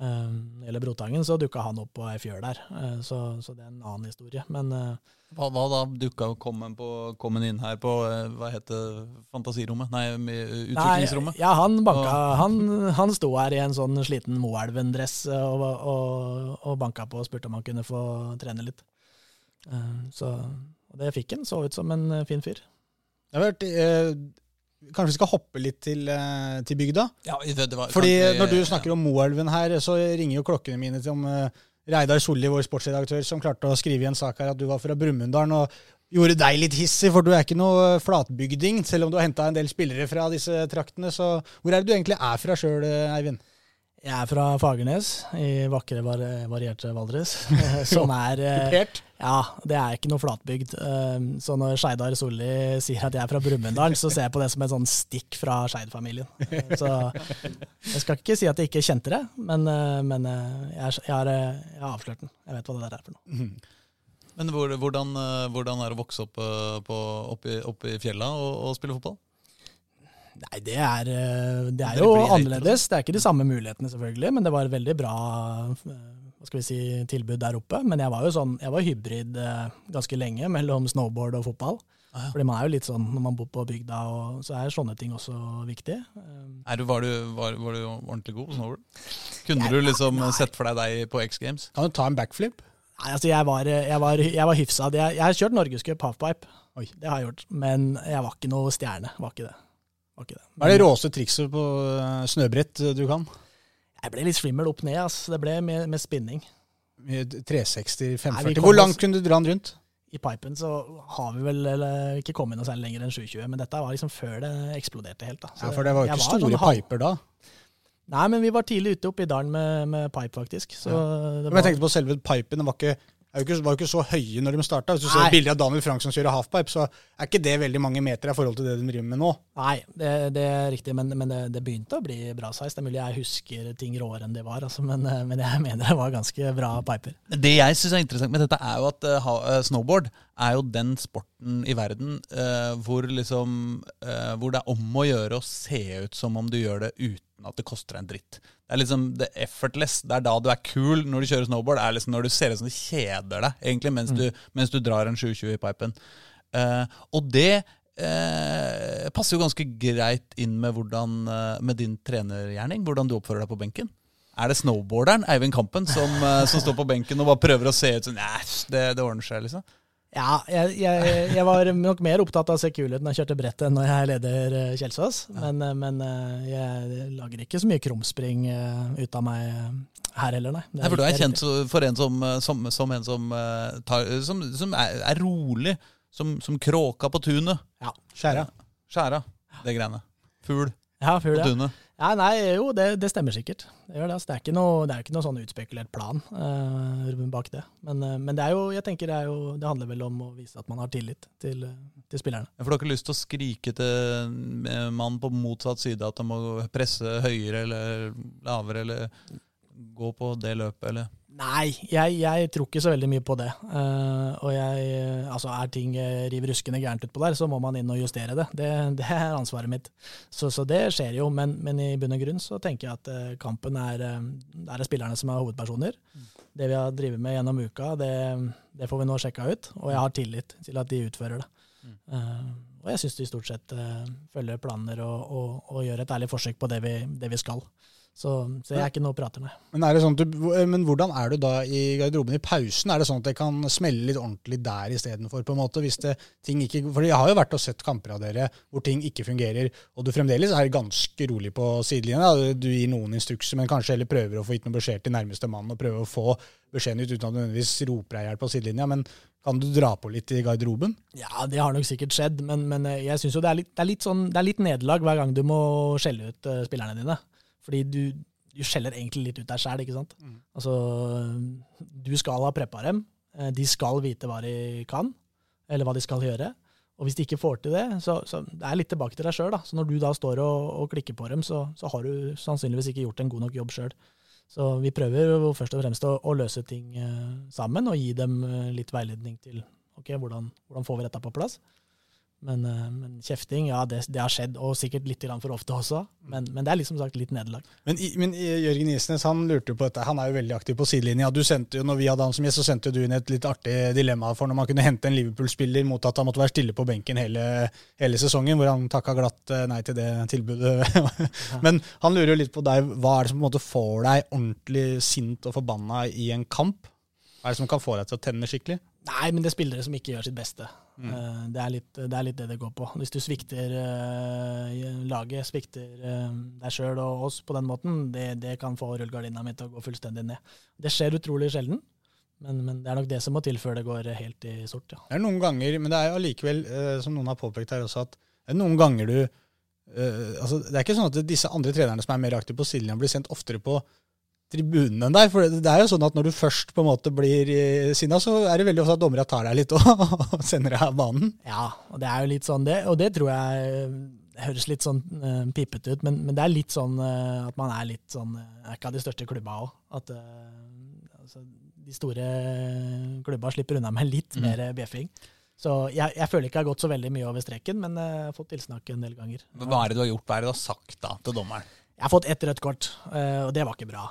S2: Eh, Eller Brotangen, så dukka han opp på ei fjøl der, eh, så, så det er en annen historie. Men eh,
S3: hva, hva da dukka kom en inn her på eh, hva heter fantasirommet? Nei, utviklingsrommet.
S2: Nei, ja, han banka han, han sto her i en sånn sliten Moelven-dress og, og, og banka på og spurte om han kunne få trene litt. Eh, Så det fikk han. Så ut som en fin fyr.
S1: Jeg har hørt... eh, kanskje vi skal hoppe litt til, eh, til bygda?
S3: Ja, det, det var,
S1: Fordi når du snakker om Moelven her, så ringer jo klokkene mine til om eh, Reidar Solli, vår sportsredaktør, som klarte å skrive i en sak her at du var fra Brumunddal og gjorde deg litt hissig, for du er ikke noe flatbygding, selv om du har henta en del spillere fra disse traktene. Så hvor er det du egentlig er fra sjøl, Eivind?
S2: Jeg er fra Fagernes, i vakre, varierte Valdres. Som er
S1: Kupert?
S2: Ja, det er ikke noe flatbygd. Så når Skeidar Solli sier at jeg er fra Brumunddal, så ser jeg på det som et sånn stikk fra Skeid-familien. Så jeg skal ikke si at jeg ikke kjente det, men, men jeg, jeg, har, jeg, har, avslørt den. Jeg vet hva det der er for noe. Mhm.
S3: Men hvordan, hvordan, er det å vokse opp på, opp, i, opp i fjella og, og spille fotball?
S2: Nei, det er, eh, det er jo annerledes. Det er ikke de samme mulighetene, selvfølgelig, men det var et veldig bra eh, hva skal vi si, tilbud der oppe. Men jeg var jo sånn, jeg var hybrid eh, ganske lenge mellom snowboard og fotball. Ah, ja. Fordi man er jo litt sånn når man bor på bygda, og så er sånne ting også viktig.
S3: Er du, var, du, var, var, du, ordentlig god på snowboard? Kunne jeg, du liksom nei. sett for deg deg på X Games?
S1: Kan du ta en backflip?
S2: Nei, altså jeg var, jeg var, jeg var hyfsa. Jeg, jeg har kjørt norgescup halfpipe, Oi. det har jeg gjort. Men jeg var ikke noe stjerne. var ikke det.
S1: Hva er det råeste trikset på eh, snøbrett du kan?
S2: Jeg ble litt svimmel opp ned. ass. Det ble med, med spinning.
S1: 360, 540. Hvor langt kunne du dra den rundt?
S2: I pipen så har vi vel eller, ikke kommet noe særlig lenger enn 720, men dette var liksom før det eksploderte helt. da.
S1: Så ja, For det var jo ikke store sånn, piper da?
S2: Nei, men vi var tidlig ute oppe i dalen med, med pipe, faktisk. Så ja.
S1: var... Men jeg tenkte på selve pipen. Den var ikke var jo ikke, ikke så høye når de starta. Hvis du Nei. ser bilder av Daniel Frank som kjører halfpipe, så er ikke det veldig mange meter i forhold til det de driver med nå.
S2: Nei, det, det er riktig, men, men det, det, begynte å bli bra size. Det er mulig jeg husker ting råere enn det var, altså, men, men, jeg mener det var ganske bra piper.
S3: Det jeg syns er interessant med dette, er jo at uh, snowboard er jo den sporten i verden uh, hvor, liksom, uh, hvor det er om å gjøre å se ut som om du gjør det uten at det koster deg en dritt. Det er liksom det effortless. Det er da du er cool når du kjører snowboard. Det er liksom når du ser ut som du kjeder deg egentlig mens, mm. du, mens du, drar en 720 i pipen. Uh, og det uh, passer jo ganske greit inn med, hvordan, uh, med din trenergjerning. Hvordan du oppfører deg på benken. Er det snowboarderen Eivind Kampen som, som står på benken og bare prøver å se ut som Nei, det, det ordner seg, liksom?
S2: Ja, jeg, jeg, jeg, var nok mer opptatt av å se kul ut når jeg kjørte brettet enn når jeg leder eh, Kjelsås. Ja. Men, eh, men, eh, jeg lager ikke så mye krumspring ut av meg her heller, nei.
S3: nei for du er kjent for en som, som, som en som, tar, som er, er, rolig. Som, kråka på tunet.
S1: Ja. Skjæra.
S3: Skjæra, det greiene. Fugl
S2: ja, fugl,
S3: på tunet.
S2: Ja, nei, jo, det, det, stemmer sikkert. Det, det, altså. det, er ikke noe, er ikke noe sånn utspekulert plan uh, bak det. Men, uh, men, det er jo, jeg tenker det, er jo, det handler vel om å vise at man har tillit til, til spillerne.
S3: Ja, for du har ikke lyst til å skrike til mannen på motsatt side at han må presse høyere eller lavere, eller gå på det løpet, eller?
S2: Nei, jeg, jeg, tror ikke så veldig mye på det. Uh, og jeg, altså Er ting riv river ruskende gærent utpå der, så må man inn og justere det. Det, det er ansvaret mitt. Så, så, det skjer jo, men, men, i bunn og grunn så tenker jeg at uh, kampen er uh, det er spillerne som er hovedpersoner. Det vi har drevet med gjennom uka, det, det, får vi nå sjekka ut. Og jeg har tillit til at de utfører det. Mm. Og jeg syns vi stort sett følger planer og, og, og, gjør et ærlig forsøk på det vi, det vi skal. Så, så, jeg er ikke noe prater, nei.
S1: Men, sånn du, men, hvordan er du da i garderoben i pausen? Er det sånn at det kan smelle litt ordentlig der istedenfor? På en måte, hvis det, ting ikke, for jeg har jo vært og sett kamper av dere hvor ting ikke fungerer, og du fremdeles er ganske rolig på sidelinja. Du gir noen instrukser, men kanskje heller prøver å få gitt noen beskjed til nærmeste mann, og prøver å få beskjeden ut uten at du nødvendigvis roper deg i på sidelinja. men kan du dra på litt i garderoben?
S2: Ja, det har nok sikkert skjedd, men, men jeg syns jo det er litt, det er litt, sånn, det er litt nederlag hver gang du må skjelle ut uh, spillerne dine. Fordi du, du skjeller egentlig litt ut deg sjæl, ikke sant. Mm. Altså, du skal ha preppa dem. Eh, de skal vite hva de kan, eller hva de skal gjøre. Og hvis de ikke får til det, så, så det er litt tilbake til deg sjøl. Så når du da står og, og klikker på dem, så, så, har du sannsynligvis ikke gjort en god nok jobb sjøl. Så vi prøver først og fremst å, å løse ting uh, sammen og gi dem uh, litt veiledning til ok, hvordan, hvordan får vi dette på plass. Men, eh, men, kjefting, ja, det, det, har skjedd, og sikkert litt for ofte også. Men, men det er liksom sagt litt nederlag.
S1: Men, men, Jørgen Isnes han lurte jo på dette. Han er jo veldig aktiv på sidelinja. Du sendte jo, når vi hadde han som gjest, så sendte du inn et litt artig dilemma for når man kunne hente en Liverpool-spiller mot at han måtte være stille på benken hele, hele sesongen, hvor han takka glatt eh, nei til det tilbudet. men han lurer jo litt på deg. Hva er det som på en måte får deg ordentlig sint og forbanna i en kamp? Hva er det som kan få deg til å tenne skikkelig?
S2: Nei, men det er spillere som ikke gjør sitt beste. Mm. Uh, det, er litt, det, er litt, det det går på. Hvis du svikter uh, laget, svikter uh, deg sjøl og oss på den måten, det, det kan få rullegardina mi til å gå fullstendig ned. Det skjer utrolig sjelden, men, men, det er nok det som må til før det går helt i sort. Ja.
S1: Det er noen ganger, men det er allikevel, som noen har påpekt her også, at det er noen ganger du eh, altså, Det er ikke sånn at disse andre trenerne som er mer aktive på sidelinja, blir sendt oftere på tribunen enn deg. For det er jo sånn at når du først på en måte blir eh, sinna, så er det veldig ofte at dommerne tar deg litt og, og sender deg av banen.
S2: Ja, og det er jo litt sånn det, og det tror jeg det høres litt sånn uh, pipete ut, men, men, det er litt sånn uh, at man er litt sånn uh, Er ikke av de største klubba òg. At altså, de store klubba slipper unna med litt mm. mer bjeffing. Så jeg, jeg, føler ikke jeg har gått så veldig mye over streken, men jeg har fått tilsnakk en del ganger.
S3: Hva er det du har gjort? Hva er det du har sagt da til dommeren?
S2: Jeg har fått ett rødt kort, og det var ikke bra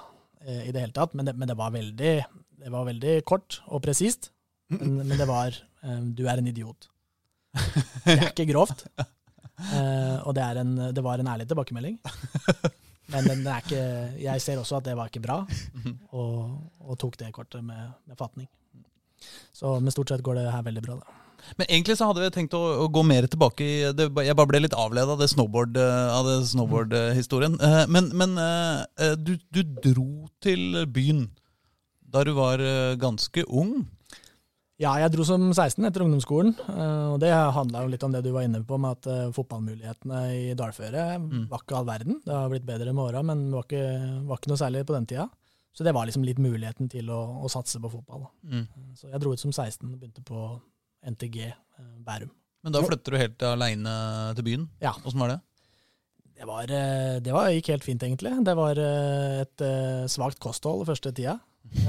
S2: i det hele tatt. Men det, men det, var, veldig, det var, veldig, kort og presist. Men, men, det var Du er en idiot. Det er ikke grovt. Uh, og det, en, det, var en ærlig tilbakemelding. Men den er ikke, jeg ser også at det var ikke bra, og, og tok det kortet med, med, fatning. Så men stort sett går det her veldig bra, da.
S3: Men egentlig så hadde vi tenkt å, å gå mer tilbake i det, Jeg bare ble litt avleda av det snowboard-historien. snowboard-historien. men, men uh, du, du, dro til byen da du var ganske ung.
S2: Ja, jeg dro som 16 etter ungdomsskolen. Eh, og Det handla litt om det du var inne på, med at eh, fotballmulighetene i dalføre mm. var ikke all verden. Det har blitt bedre med åra, men det var ikke, var ikke, noe særlig på den tida. Så det var liksom litt muligheten til å, å satse på fotball. Mm. Så jeg dro ut som 16 og begynte på NTG eh, Bærum.
S3: Men da flytter du helt aleine til byen?
S2: Ja.
S3: Åssen var det?
S2: Det, var, det var, gikk helt fint, egentlig. Det var et svakt kosthold første tida.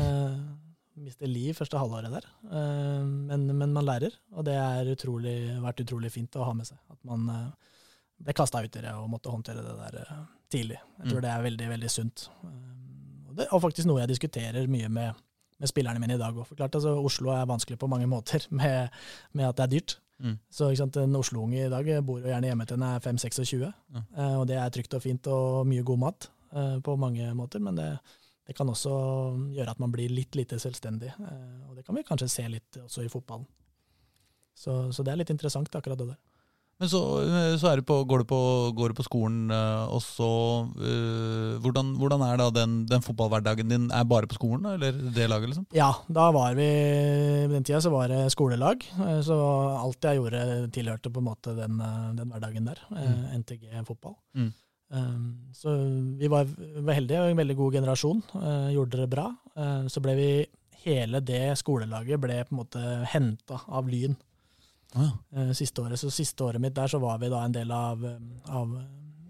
S2: mister liv første halvåret der. Eh, men, men, man lærer, og det har vært utrolig fint å ha med seg. At man eh, ble kasta ut i det og måtte håndtere det der eh, tidlig. Jeg tror mm. det er veldig, veldig sunt. Og, det, og faktisk noe jeg diskuterer mye med, med spillerne mine i dag òg. Altså, Oslo er vanskelig på mange måter med, med at det er dyrt. Mm. Så En Oslo-unge i dag bor jo gjerne hjemme til en er 5-26, mm. og det er trygt og fint og mye god mat på mange måter. Men det, det kan også gjøre at man blir litt lite selvstendig. Eh, og det kan vi kanskje se litt også i fotballen. Så, så det er litt interessant, akkurat det der.
S3: Men så, eh, så det på, går, du på, går, det på, skolen, også, og så uh, hvordan, hvordan, er da den, den, fotballhverdagen din? Er bare på skolen, eller det laget, liksom?
S2: Ja, da var vi På den tida så var det skolelag. Så alt jeg gjorde, tilhørte på en måte den, den hverdagen der. Mm. NTG fotball. Mm. Så vi var, var heldige, en veldig god generasjon. Eh, gjorde det bra. Så ble vi Hele det skolelaget ble på en måte henta av Lyn ah, ja. siste året. Så siste året mitt der så var vi da en del av, av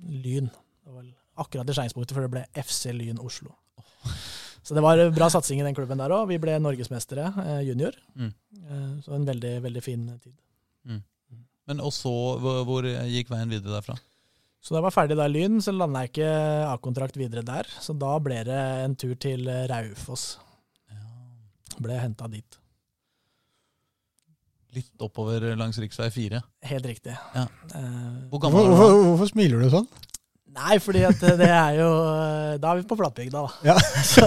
S2: Lyn. Det var akkurat i skjæringspunktet, for det ble FC Lyn Oslo. Så det var bra satsing i den klubben der òg. Vi ble norgesmestere eh, junior. Mm. Så en veldig, veldig fin tid. Mm.
S3: Men også, hvor, hvor gikk veien videre derfra?
S2: Så da jeg var ferdig der Lyn, så landa jeg ikke A-kontrakt videre der. Så da ble det en tur til Raufoss. Ja. Ble henta dit.
S3: Litt oppover langs rv. 4?
S2: Helt riktig. Ja.
S1: Uh, Hvor gammel er du? Hvorfor, hvorfor smiler du sånn?
S2: Nei, fordi at det er jo Da er vi på flatbygda, da. Ja.
S1: så,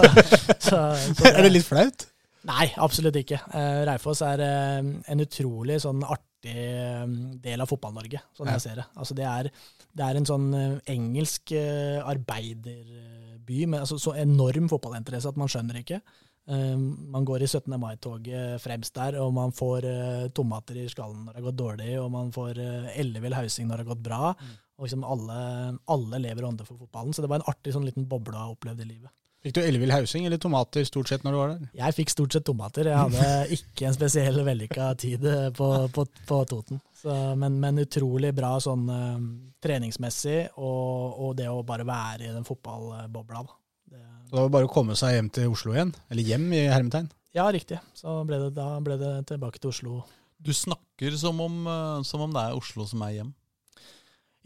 S1: så, så det, er det litt flaut?
S2: Nei, absolutt ikke. Uh, Raufoss er uh, en utrolig sånn artig del av Fotball-Norge, sånn ja. jeg ser det. Altså det er det er en sånn engelsk uh, arbeiderby med altså, så enorm fotballinteresse at man skjønner ikke. Uh, man går i 17. mai-toget fremst der, og man får tomater i skallen når det har gått dårlig, og man får ellevill hausing når det har gått bra. Mm. Og liksom alle, alle lever ånde for fotballen. Så det var en artig sånn liten boble å oppleve i livet.
S1: Fikk du ellevill hausing eller tomater stort sett når du var der?
S2: Jeg fikk stort sett tomater. Jeg hadde ikke en spesiell vellykka tid på, på, på Toten. Så, men, men, utrolig bra sånn treningsmessig, og, og, det å bare være i den fotballbobla.
S1: Det, Så da var det bare å komme seg hjem til Oslo igjen? Eller hjem, i hermetegn?
S2: Ja, riktig. Så ble det, da ble det tilbake til Oslo.
S3: Du snakker som om, uh, som om det er Oslo som er hjem?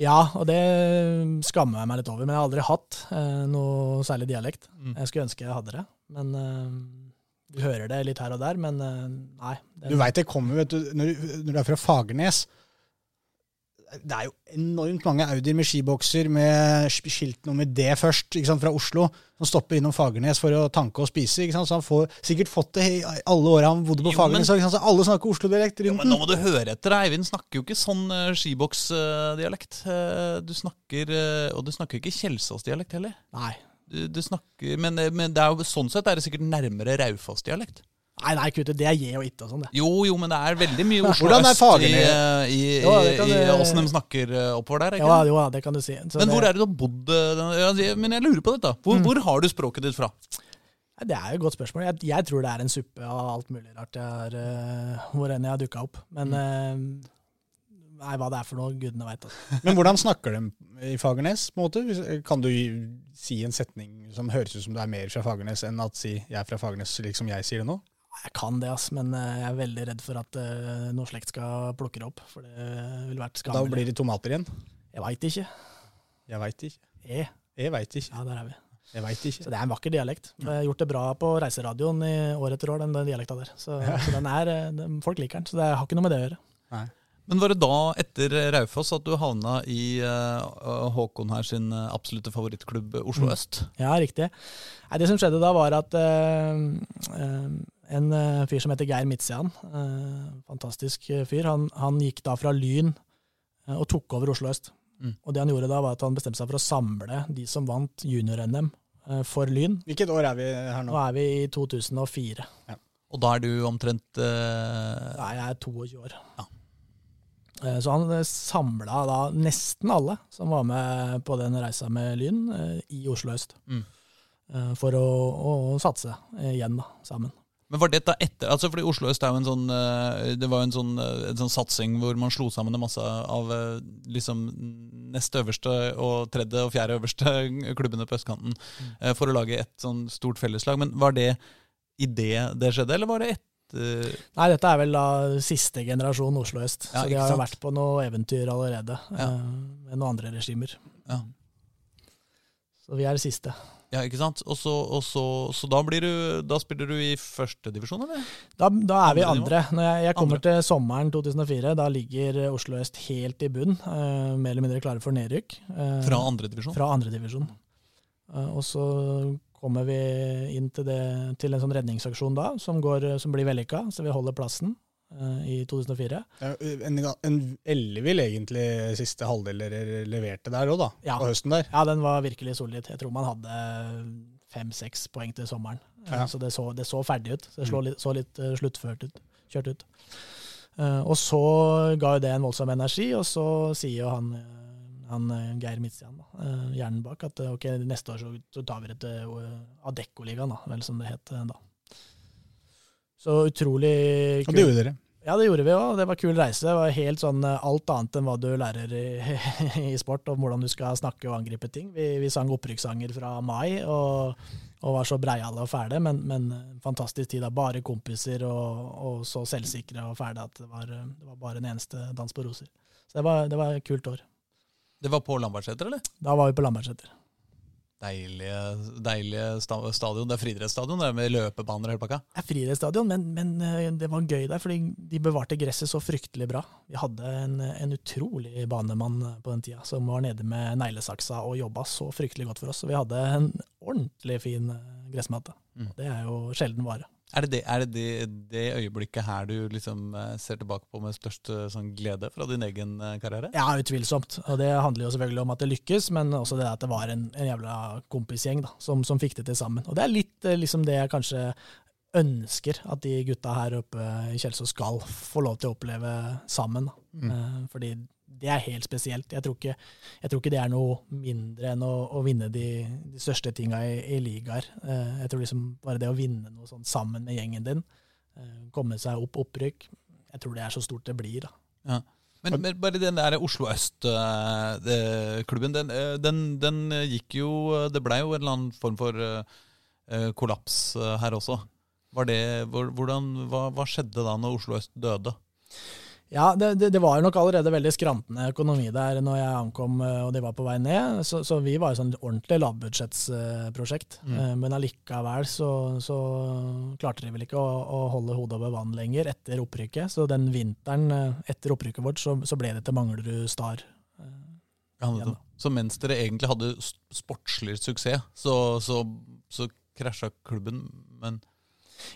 S2: Ja, og det skammer jeg meg litt over. Men jeg har aldri hatt eh, noe særlig dialekt. Mm. Jeg skulle ønske jeg hadde det. Men eh, du hører det litt her og der, men eh, nei.
S1: Det, du veit det kommer, vet du, når, når du er fra Fagernes det er jo enormt mange Audier med skibokser med skilt nummer D først, sant, fra Oslo, som stopper innom Fagernes for å tanke og spise. sant, Så han får sikkert fått det i alle åra han bodde på jo, Fagernes. Men, så alle snakker Oslo-dialekt
S3: rundt den. Nå må du høre etter. Eivind snakker jo ikke sånn uh, skiboksdialekt. Uh, du snakker, uh, Og du snakker ikke Kjelsås-dialekt heller.
S2: Nei.
S3: Du, du snakker, men, men, det er jo sånn sett er det sikkert nærmere Raufoss-dialekt.
S2: Nei, nei, kutte, det er je og itte og sånn, det.
S3: Jo, jo, men det er veldig mye Oslo
S1: Hvordan er
S3: øst i,
S1: Fagernes?
S3: i, i,
S2: Jo, kan
S3: i, åssen de snakker eh, oppover der. Ikke?
S2: jo, det kan du si. Så
S3: men hvor
S2: det,
S3: er det du har bodd? eh, Men jeg lurer på dette. Hvor, hvor har du språket ditt fra?
S2: Det er jo et godt spørsmål. Jeg, jeg tror det er en suppe av alt mulig rart jeg har, eh, hvor enn jeg har dukka opp. Men eh, nei, hva det er for noe, gudene veit. Altså.
S1: Men hvordan snakker de i Fagernes? på en måte? Kan du si en setning som høres ut som du er mer fra Fagernes, enn at si 'jeg er fra Fagernes', slik som jeg sier det nå?
S2: Jeg kan det, ass, men eh, jeg er veldig redd for at eh, noe slekt skal plukke det opp. For det ville vært
S1: Da blir det tomater igjen.
S2: Jeg veit ikke.
S1: Jeg veit ikke.
S2: Jeg,
S1: Jeg veit ikke.
S2: Ja, der er vi.
S1: Jeg vet
S2: Så det er en vakker dialekt. Jeg har gjort det bra på reiseradioen i år etter år, den, den dialekta der. Så, så den er, eh, den, folk liker den, så det har ikke noe med det å gjøre.
S3: Men var det da, etter Raufoss, at du havna i uh, Håkon her sin eh, absolutte favorittklubb, Oslo
S2: Mm.
S3: øst?
S2: Ja, riktig. Nei, det som skjedde da, var at uh, eh, en eh, fyr som heter Geir Midtsean. eh, fantastisk eh, fyr, han, han gikk da fra Lyn og tok over Oslo øst.
S3: Mm.
S2: Og det han gjorde da, var at han bestemte seg for å samle de som vant junior-NM for Lyn.
S1: Hvilket år er vi her
S2: Nå
S1: nå?
S2: er vi i 2004.
S3: Og da er du omtrent Nei,
S2: jeg er 22 år.
S3: Ja.
S2: Så han samla da nesten alle som var med på den reisa med Lyn, i Oslo øst.
S3: Mm.
S2: For å, å satse igjen, da, sammen.
S3: Men var dette etter altså fordi Oslo øst er jo en sånn eh, Det var jo en sånn, eh, en sånn satsing hvor man slo sammen en masse av eh, liksom nest øverste og tredje og fjerde øverste klubbene på østkanten mm. for å lage et sånn stort felleslag. Men var det idet det skjedde, eller var det etter
S2: Nei, dette er vel da siste generasjon Oslo øst,
S3: Ja,
S2: så de har jo vært på noe eventyr allerede.
S3: Ja.
S2: Med noen andre regimer.
S3: Ja,
S2: Så vi er det siste.
S3: Ja ikke sant? Og så, og så, så da, blir du, da spiller du i førstedivisjon, eller?
S2: Da, da er vi
S3: nivå?
S2: andre. Når jeg, jeg kommer
S3: Andre.
S2: til sommeren 2004, da ligger Oslo øst helt i bunn. Uh, mer eller mindre klare for nedrykk. Uh,
S3: Fra andredivisjon?
S2: Fra andredivisjon. Uh, og så kommer vi inn til, det, til en sånn redningsaksjon da, som, går, som blir vellykka, så vi holder plassen eh, i 2004.
S1: En, en ellevill egentlig siste halvdel dere leverte der òg, da.
S2: Ja.
S1: På høsten der.
S2: Ja, den var virkelig solid. Jeg tror man hadde fem-seks poeng til sommeren. Eh,
S1: Ja.
S2: Så det så, det så ferdig ut. Det så litt, så litt eh, sluttført ut. Kjørt ut. Eh, og så ga jo det en voldsom energi, og så sier jo han, eh, han eh, Geir Midtstian, eh, hjernen bak, at eh, ok, neste år så, så tar vi det til uh, vel som det het eh, da. Så utrolig kult.
S1: Og det gjorde dere.
S2: ja, det gjorde vi òg. Det var kul reise. Det var helt sånn eh, alt annet enn hva du lærer i, i sport, om hvordan du skal snakke og angripe ting. Vi, vi sang opprykkssanger fra mai og, og var så breiale og fæle, men, men en fantastisk tid. da. Bare kompiser og, og så selvsikre og fæle at det var, eh, det var bare en eneste dans på roser. Så det var, det var et kult år.
S3: Det var på Lambertseter, eller?
S2: Da var vi på Lambertseter.
S3: Deilige, deilige stadion. Det er friidrettsstadion med løpebaner og hele pakka.
S2: Det er friidrettsstadion, men, men eh, det var gøy der, fordi de bevarte gresset så fryktelig bra. Vi hadde en, en utrolig banemann på den tida, som var nede med neglesaksa og jobba så fryktelig godt for oss. Så vi hadde en ordentlig fin eh, gressmatte.
S3: Mm.
S2: Det er jo sjelden vare.
S3: Er det det, er det, det, det øyeblikket her du liksom eh, ser tilbake på med størst sånn glede fra din egen eh, karriere?
S2: Ja, utvilsomt. Og det handler jo selvfølgelig om at det lykkes, men også det at det var en, en jævla kompisgjeng da, som, som fikk det til sammen. Og det er litt eh, liksom det jeg kanskje ønsker at de gutta her oppe i Kjelsås skal få lov til å oppleve sammen.
S1: Mm.
S2: Fordi det er helt spesielt. Jeg tror ikke, jeg tror ikke det er noe mindre enn å, å vinne de, de største tinga i, i ligaer. Eh, jeg tror liksom bare det å vinne noe sånn sammen med gjengen din, eh, komme seg opp opprykk, jeg tror det er så stort det blir. da.
S3: Men, men bare den der Oslo Øst-klubben, den, eh, den, den gikk jo Det blei jo en eller annen form for kollaps her også. Var det, hvordan, hva, hva skjedde da når Oslo Øst døde?
S2: Ja, det, det, det var nok allerede veldig skrantende økonomi der når jeg ankom eh, og de var på vei ned, så, så vi var jo sånn ordentlig lavbudsjettsprosjekt.
S3: Mm.
S2: Eh, Men allikevel så, så klarte de vel ikke å, å holde hodet over vann lenger etter opprykket. Så den vinteren eh, etter opprykket vårt, så, så ble det til Manglerud Star.
S3: Ja,
S2: Igjen,
S3: så mens dere egentlig hadde sportslig suksess, så, så, så krasja klubben, men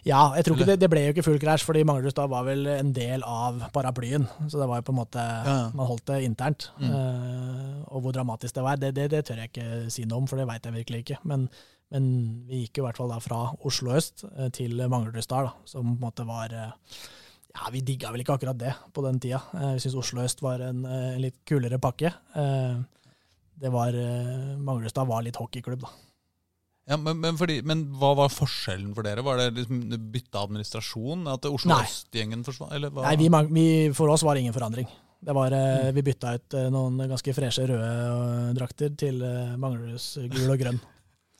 S2: Ja, jeg tror ikke det, det ble jo ikke full krasj, fordi Manglerudstad var vel en del av paraplyen. Så det var jo på en måte
S3: Ja.
S2: Man holdt det internt.
S3: Mm.
S2: Uh, og hvor dramatisk det var, det, det, det, tør jeg ikke si noe om, for det veit jeg virkelig ikke. Men, men, vi gikk jo i hvert fall da fra Oslo øst eh, til Manglerudstad, som på en måte var uh, Ja, vi digga vel ikke akkurat det på den tida. Vi syns Oslo øst var en, en, litt kulere pakke. Det var Manglerudstad var litt hockeyklubb, da.
S3: Ja, men, men, fordi, men, hva var forskjellen for dere? Var det liksom bytte administrasjon? At Oslo Øst-gjengen forsvant?
S2: Nei, vi, vi, for oss var det ingen forandring. Det var, mm. Vi bytta ut eh, noen ganske freshe røde eh, drakter til Mangleruds gul og grønn.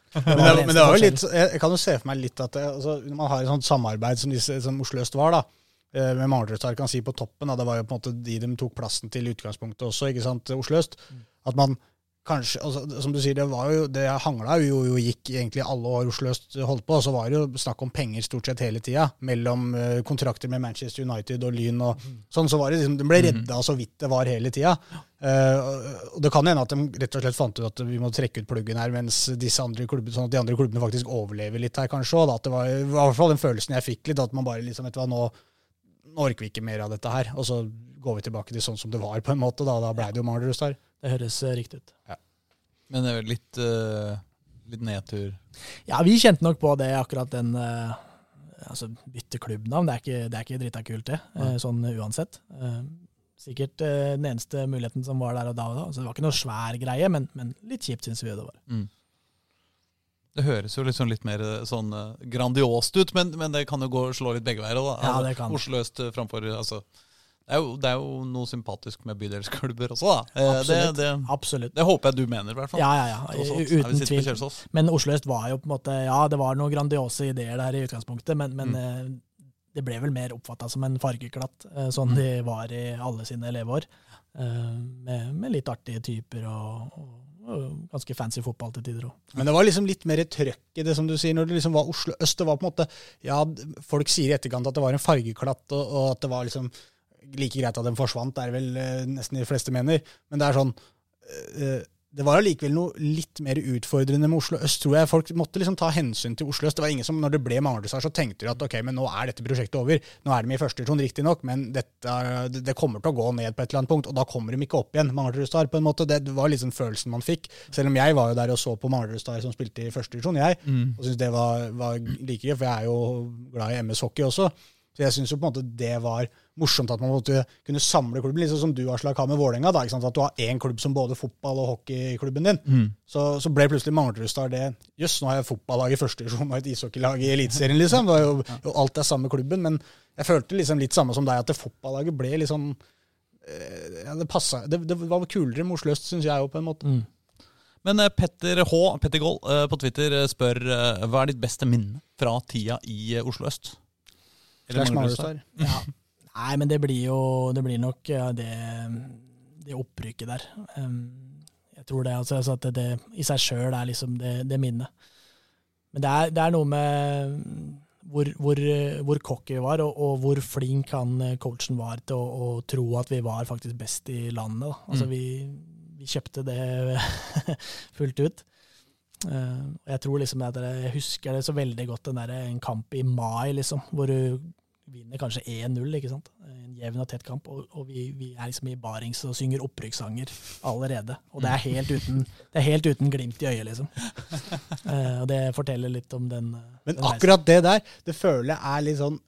S1: men, det, men det var jo litt, jeg kan jo se for meg litt at det, altså, man har et sånt samarbeid som, disse, som Oslo øst var, da, med Manglerud kan si på toppen. Da, det var jo på en måte de de tok plassen til i utgangspunktet også, ikke sant, Oslo øst. Mm. At man kanskje, altså, Som du sier, det var jo, det hangla jo, jo gikk egentlig alle år Oslo øst holdt på. Og så var det jo snakk om penger stort sett hele tida. Mellom uh, kontrakter med Manchester United og Lyn og mm. sånn. Så var det liksom, de ble mhm. redda så vidt det var hele tida. Uh, og det kan hende at de rett og slett fant ut at vi må trekke ut pluggen her, mens disse andre klubbene, sånn at de andre klubbene faktisk overlever litt her, kanskje. Og da, at det var, i hvert fall den følelsen jeg fikk litt, at man bare liksom, vet du hva, nå, nå orker vi ikke mer av dette her. Og så går vi tilbake til sånn som det var, på en måte. Da, da ble det jo Manglerud der.
S2: Det høres uh, riktig ut. Ja.
S3: Men det er vel litt, uh, litt nedtur?
S2: Ja, vi kjente nok på det, akkurat den uh, Altså, bytte klubbnavn, det er ikke, det er ikke drita kult, det. Uh, sånn uansett. sikkert den eneste muligheten som var der og da. Og da. Så det var ikke noe svær greie, men, men litt kjipt, syns vi det var. Mm.
S3: Det høres jo liksom litt mer sånn grandiost ut, men, men, det kan jo gå, slå litt begge veier. Da.
S2: Ja, det kan.
S3: Oslo øst framfor altså, det er, jo, det er, jo, noe sympatisk med bydelsklubber også, da. Eh,
S2: Absolutt.
S3: Det, det,
S2: Absolutt.
S3: det håper jeg du mener, i hvert fall.
S2: Ja, ja, ja. Uten tvil. Men Oslo øst var jo på en måte Ja, det var noen grandiose ideer der i utgangspunktet, men, men mm. Eh, det ble vel mer oppfatta som en fargeklatt, eh, sånn mm. de var i alle sine leveår. Med, med litt artige typer og, og ganske fancy fotball til tider òg.
S1: Men det var liksom litt mer trøkk i det, som du sier, når det liksom var Oslo øst. Det var på en måte Ja, folk sier i etterkant at det var en fargeklatt, og, og at det var liksom like greit at den forsvant, det er vel eh, nesten de fleste mener. Men det er sånn eh, det var allikevel noe litt mer utfordrende med Oslo øst, tror jeg. Folk måtte liksom ta hensyn til Oslo øst. Det var ingen som, når det ble Manglerudstad, så tenkte de at ok, men nå er dette prosjektet over. Nå er de i første divisjon, riktignok, men dette, det kommer til å gå ned på et eller annet punkt. Og da kommer de ikke opp igjen, Manglerudstad, på en måte. Det var liksom følelsen man fikk. Selv om jeg var jo der og så på Manglerudstad som spilte i første divisjon, jeg. Mm. Og syntes det var, var like gøy, for jeg er jo glad i MS hockey også. Så jeg syns jo på en måte det var morsomt at man måtte kunne samle klubben, sånn som du Aslak, har med Vålerenga. At du har én klubb som både fotball- og hockeyklubben din. Mm. Så, så, ble plutselig Manglerudstad det Jøss, nå har jeg fotballag i første divisjon og et ishockeylag i Eliteserien, liksom. Det var jo, jo, alt er samme klubben. Men jeg følte liksom litt samme som deg, at det fotballaget ble liksom ja, det, det, det, var kulere med Oslo øst, syns jeg òg, på en måte. Mm.
S3: Men uh, Petter H. Petter Gold uh, på Twitter spør hva er ditt beste minne fra tida i Oslo øst?
S1: Slash Manglerudstad.
S2: Ja. Nei, men det blir jo det blir nok det, det opprykket der. jeg tror det, altså, altså, at det, i seg sjøl er liksom det, det minnet. Men det er, det er, noe med hvor, hvor, hvor cocky vi var, og, og, hvor flink han coachen var til å, å, tro at vi var faktisk best i landet. Altså, mm. vi, vi, kjøpte det fullt ut. Uh, jeg tror liksom at jeg husker det så veldig godt, den der, en kamp i mai, liksom, hvor du vinner kanskje 1-0. ikke sant? En jevn og tett kamp. Og, og vi, vi, er liksom i barings og synger opprykkssanger allerede. Og det er helt uten, det er helt uten glimt i øyet, liksom. Uh, og det forteller litt om den
S1: eh, Men den akkurat det der, det føler jeg er litt sånn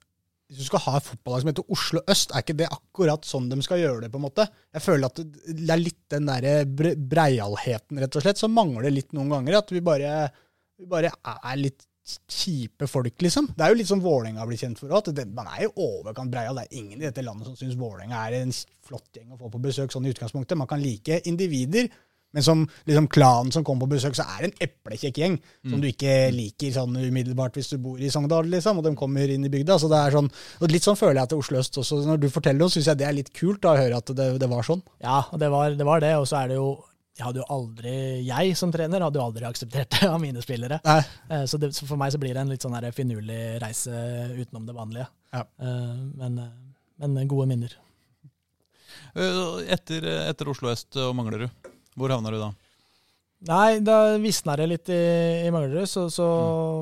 S1: hvis du skal ha et fotballag som heter Oslo øst, er ikke det akkurat sånn de skal gjøre det? på en måte? Jeg føler at det er litt den der breialheten, rett og slett, som mangler litt noen ganger. At vi bare, vi bare er litt kjipe folk, liksom. Det er jo litt som Vålerenga blir kjent for. At det, man er jo overkant breial. Det er ingen i dette landet som syns Vålerenga er en flott gjeng å få på besøk sånn i utgangspunktet. Man kan like individer, men som liksom klanen som kommer på besøk, så er det en eplekjekk gjeng mm. som du ikke liker sånn umiddelbart hvis du bor i Sogndal, liksom, og de kommer inn i bygda. Så det er sånn, og Litt sånn føler jeg til Oslo øst også. Når du forteller det, syns jeg det er litt kult da, å høre at det, det var sånn.
S2: Ja, det var det. Var det og så er det jo jeg hadde jo aldri, jeg som trener hadde jo aldri akseptert det av mine spillere. Uh, så, det, så, for meg så blir det en litt sånn finurlig reise utenom det vanlige. Ja. Uh, men, men, gode minner.
S3: Etter, etter, Oslo øst og Manglerud, hvor havna du da?
S2: Nei, da visna det litt i, i Manglerud, så, så,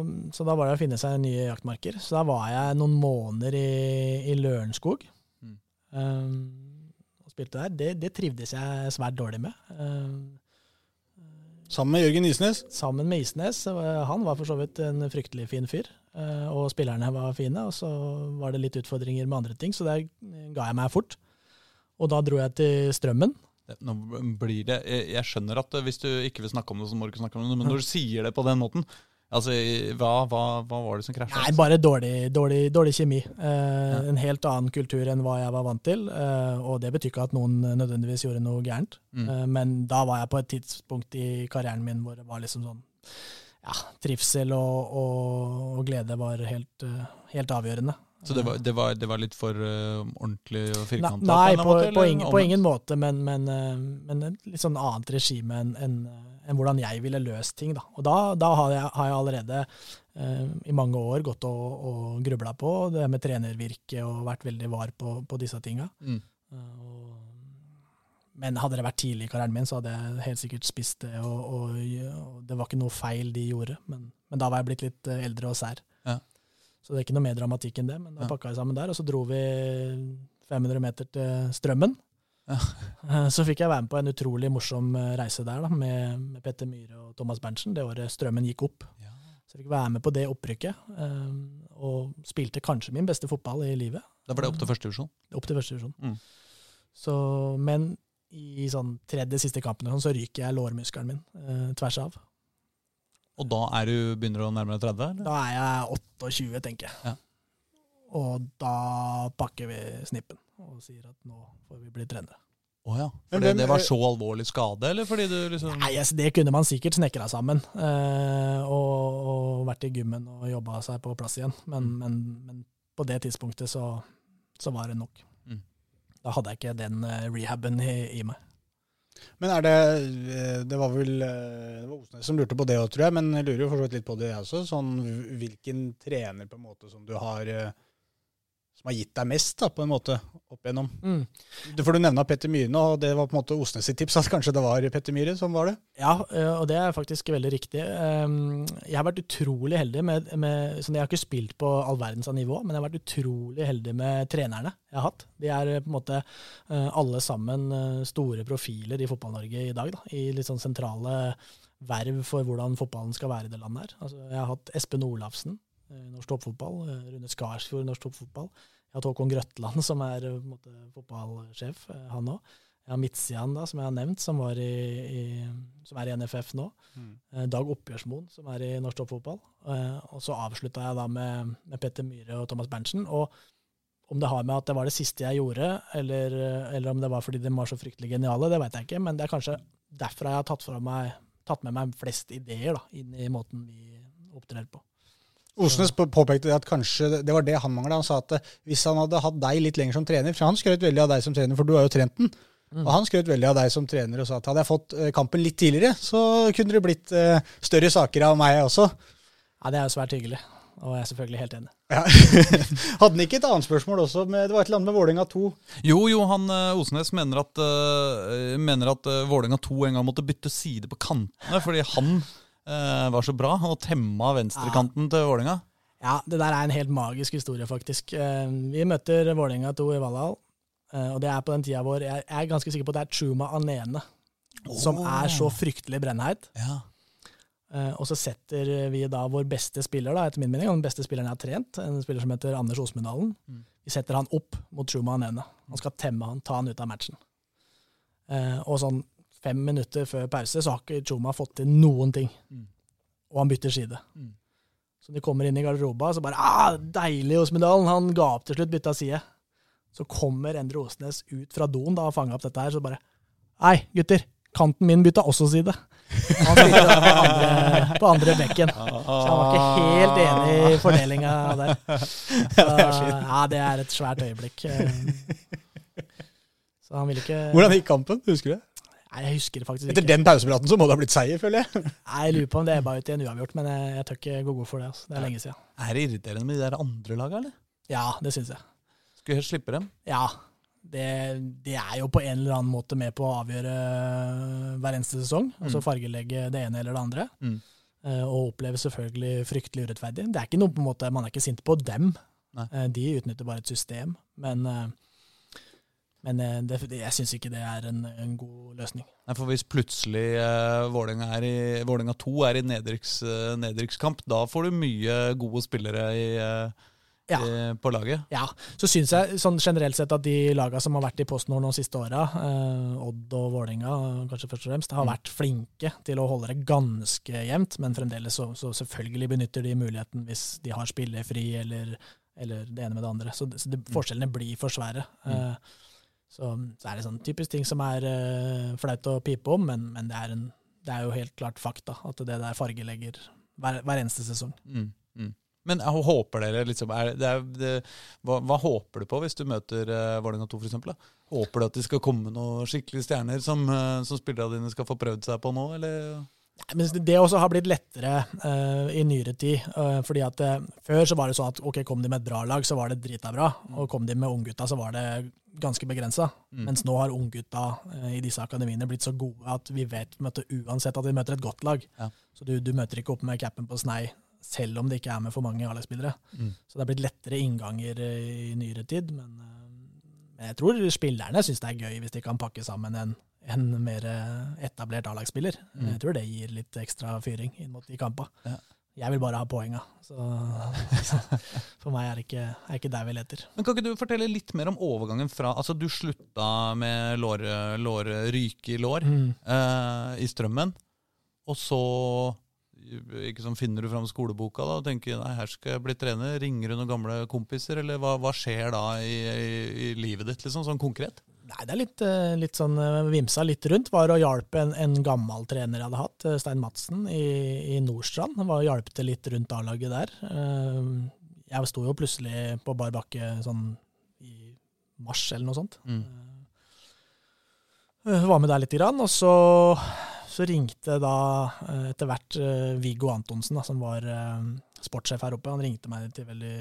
S2: mm. så, da var det å finne seg nye jaktmarker. Så da var jeg noen måneder i, i Lørenskog. Mm. Um, og spilte der, det, det trivdes jeg svært dårlig med. Um,
S1: Sammen med Jørgen Isnes.
S2: sammen med Isnes. eh, Han var for så vidt en fryktelig fin fyr, eh, og spillerne var fine. Og så var det litt utfordringer med andre ting, så der ga jeg meg fort. Og da dro jeg til Strømmen.
S3: Nå blir det, jeg, skjønner at eh, hvis du ikke vil snakke om det, så må du ikke snakke om det, men når du sier det på den måten altså, hva, hva, hva var det som krasja?
S2: Nei, bare dårlig, dårlig, dårlig kjemi. Eh, En helt annen kultur enn hva jeg var vant til. Eh, og det betyr ikke at noen nødvendigvis gjorde noe gærent.
S3: Mm.
S2: Eh, men da var jeg på et tidspunkt i karrieren min hvor det var liksom sånn ja, trivsel og, og, og glede var helt, eh, helt avgjørende.
S3: Så det var, det var, det var litt for uh, ordentlig og firkanta?
S2: Nei, på,
S3: måte,
S2: på, ingen, på ingen måte, men, men, eh, men et litt sånn annet regime enn en, en hvordan jeg ville løst ting. Da. Og da, da har, jeg, har jeg allerede uh, i mange år gått og, og grubla på det med trenervirke og vært veldig var på, på disse tinga.
S3: Mm.
S2: Men hadde det vært tidlig i karrieren min, så hadde jeg helt sikkert spist det. Og, og, og det var ikke noe feil de gjorde, men, men da var jeg blitt litt eldre og sær. Så det er ikke noe mer dramatikk enn det. Men da pakka jeg sammen der, og så dro vi 500 meter til Strømmen.
S3: Ja.
S2: Eh, Så fikk jeg være med på en utrolig morsom eh, reise der, da, med, med Petter Myhre og Thomas Berntsen, det året Strømmen gikk opp.
S3: Ja.
S2: Så jeg fikk være med på det opprykket, eh, og spilte kanskje min beste fotball i livet.
S3: Da var det opp til første divisjon.
S2: Opp til første divisjon.
S3: Mm.
S2: Så, men i sånn tredje siste kampen sånn, så ryker jeg lårmuskelen min eh, tvers av.
S3: Og da er du, begynner du å nærme deg 30? Eller?
S2: Da er jeg 28, tenker jeg.
S3: Ja.
S2: Og da pakker vi snippen og sier at nå får vi bli trenere.
S3: Oh ja. Fordi
S1: hvem-
S3: det var så alvorlig skade, eller fordi du liksom
S2: Nei, yes, Det kunne man sikkert snekra sammen, eh, og, og vært i gymmen og jobba seg på plass igjen. Men,
S3: Mm.
S2: men, men på det tidspunktet så, så var det nok.
S3: Mm.
S2: Da hadde jeg ikke den eh, rehaben i, i meg.
S1: Men er det eh, Det var vel eh, det var Osnes som lurte på det òg, tror jeg. Men jeg lurer jo for så vidt litt på det, jeg også. Sånn hvilken trener på en måte som du har eh, Som har gitt deg mest, da, på en måte, opp igjennom.
S2: Mm.
S1: Du- For du nevna Petter Myhre og det var på en måte Osnes sitt tips at kanskje det var Petter Myhre som var det?
S2: Ja, eh, og det er faktisk veldig riktig. Um, Jeg har vært utrolig heldig med, med sånn Jeg har ikke spilt på all verdens av nivå, men jeg har vært utrolig heldig med trenerne jeg har hatt. De er eh, på en måte eh, alle sammen store profiler i Fotball-Norge i dag. Da, I litt sånn sentrale verv for hvordan fotballen skal være i det landet her. Altså, jeg har hatt Espen Olafsen, norsk toppfotball. eh, Rune Skarsfjord, norsk toppfotball. Jeg har Håkon Grøtland, som er eh, på en måte, fotballsjef, eh, han òg. Jeg har Midtsian, da, som jeg har nevnt, som, var i, i, som er i NFF nå. Mm. Dag Oppgjørsmoen, som er i norsk toppfotball. Eh, og så avslutta jeg da med, med Petter Myhre og Thomas Berntsen. Og om det har med at det var det siste jeg gjorde, eller, eller om det var fordi de var så fryktelig geniale, det veit jeg ikke. Men det er kanskje derfra jeg har tatt, meg, tatt med meg flest ideer da, inn i måten vi opptrer på.
S1: Osnes påpekte at kanskje det var det han mangla. Han sa at eh, hvis han hadde hatt deg litt lenger som trener For han skrøt veldig av deg som trener, for du har jo trent den.
S2: Mm.
S1: Og han skrøt veldig av deg som trener og sa at hadde jeg fått eh, kampen litt tidligere, så kunne det blitt eh, større saker av meg også.
S2: Ja, Det er jo svært hyggelig, og jeg er selvfølgelig helt enig.
S1: Ja. Hadde han ikke et annet spørsmål også? Med, det var et eller annet med Vålerenga 2.
S3: Jo, jo, han eh, Osnes mener at, uh, mener at uh, Vålerenga 2 en gang måtte bytte side på kantene fordi han var så bra og temma venstrekanten til Vålerenga.
S2: Ja, det der er en helt magisk historie, faktisk. Eh, Vi møter Vålerenga 2 i Valhall, eh, og det er på den tida vår jeg er ganske sikker på at det er Chuma Anene som er så fryktelig brennheit.
S3: Ja.
S2: Eh, Og så setter vi da vår beste spiller, da, etter min mening, og den beste spilleren jeg har trent, en spiller som heter Anders Osmundalen.
S3: Mm.
S2: Vi setter han opp mot Chuma Anene. Han skal temme han, ta han ut av matchen. Eh, Og sånn fem minutter før pause så har ikke Chuma fått til noen ting.
S3: Mm.
S2: Og han bytter side.
S3: Mm.
S2: Så de kommer inn i garderoba, så bare ah, 'Deilig, Osmedalen!' Han ga opp til slutt, bytta side. Så kommer Endre Osnes ut fra doen da og fanga opp dette her, så bare 'Nei, gutter, kanten min bytta også side'. Han bytta på andre, på andre bekken. Så han var ikke helt enig i fordelinga der. Så, ja, det er et svært øyeblikk. Så han ville ikke
S1: Hvordan gikk kampen? Husker du det?
S2: Nei, jeg husker det faktisk ikke.
S1: Etter den pausepraten så må det ha blitt seier, føler jeg.
S2: Nei, Jeg lurer på om det er bare ut i en uavgjort, men jeg, jeg tør ikke gå god for det. Altså. Det er lenge siden.
S3: Er det irriterende med de der andre laga, eller?
S2: Ja, det syns jeg.
S3: Skulle helst slippe dem.
S2: Ja. Det, det er jo på en eller annen måte med på å avgjøre øh, hver eneste sesong. Altså
S3: Mm.
S2: fargelegge det ene eller det andre.
S3: Mm.
S2: Eh, Og oppleve selvfølgelig fryktelig urettferdig. Det er ikke noe på en måte, Man er ikke sint på dem.
S3: Nei.
S2: Eh, De utnytter bare et system. Men eh, Men eh, det, jeg syns ikke det er en, en god løsning.
S3: Nei, for Hvis plutselig uh, Vålerenga, er i, Vålinga 2 er i nedrykks, uh, nedrykkskamp, da får du mye gode spillere i, uh, ja. i, på laget?
S2: Ja. Så syns jeg sånn generelt sett at de lagene som har vært i PostNord de siste åra, Odd og Vålerenga kanskje først og fremst, har mm. vært flinke til å holde det ganske jevnt. Men fremdeles så, så selvfølgelig benytter de muligheten hvis de har spillefri eller, eller det ene med det andre. Så, så de, forskjellene blir for svære. Mm. Så, så, er det sånn typisk ting som er uh, flaut å pipe om, men, men det, er en, det, er jo helt klart fakta at det der fargelegger hver, hver eneste sesong. Mm,
S3: mm. Men jeg håper dere liksom er, det er, det, hva, hva, håper du på hvis du møter uh, Vålerenga 2 f.eks.? Håper du at det skal komme noen skikkelige stjerner som, uh, som spillerne dine skal få prøvd seg på nå, eller?
S2: Men det også har blitt lettere uh, i nyere tid. Uh, fordi at uh, Før så var det sånn at ok, kom de med et bra lag, så var det drita bra. Mm. Og kom de med unggutta, så var det ganske begrensa. Mm. Mens nå har unggutta i disse akademiene blitt så gode at vi vet møter uansett at vi møter et godt lag. Ja. Så du, du, møter ikke opp med capen på snei selv om det ikke er med for mange A-lagsspillere. Mm. Så det har blitt lettere innganger i nyere tid. Men, men jeg tror spillerne syns det er gøy hvis de kan pakke sammen en en mer eh, etablert A-lagsspiller. Mm. Jeg tror det gir litt ekstra fyring inn mot de kampene. Ja. Jeg vil bare ha poenga. Så, for meg er det ikke, er ikke der vi leter.
S3: Men Kan ikke du fortelle litt mer om overgangen fra Altså, du slutta med lår, lår, ryke i lår mm. eh, i strømmen, og så ikke sånn, finner du fram skoleboka da, og tenker nei, her skal jeg bli trener. Ringer du noen gamle kompiser, eller hva, hva skjer da i, i, i, livet ditt, liksom, sånn konkret?
S2: Nei, det er litt, eh, litt sånn eh, vimsa litt rundt. Var og hjalp en, en, gammel trener jeg hadde hatt, eh, Stein Madsen, i, i Nordstrand. Var og hjalp til litt rundt A-laget der. Jeg sto jo plutselig på bar bakke sånn i mars eller noe sånt. Mm. Var med der lite grann. Og så, så, ringte da etter hvert Viggo Antonsen, da, som var sportssjef her oppe. Han ringte meg til veldig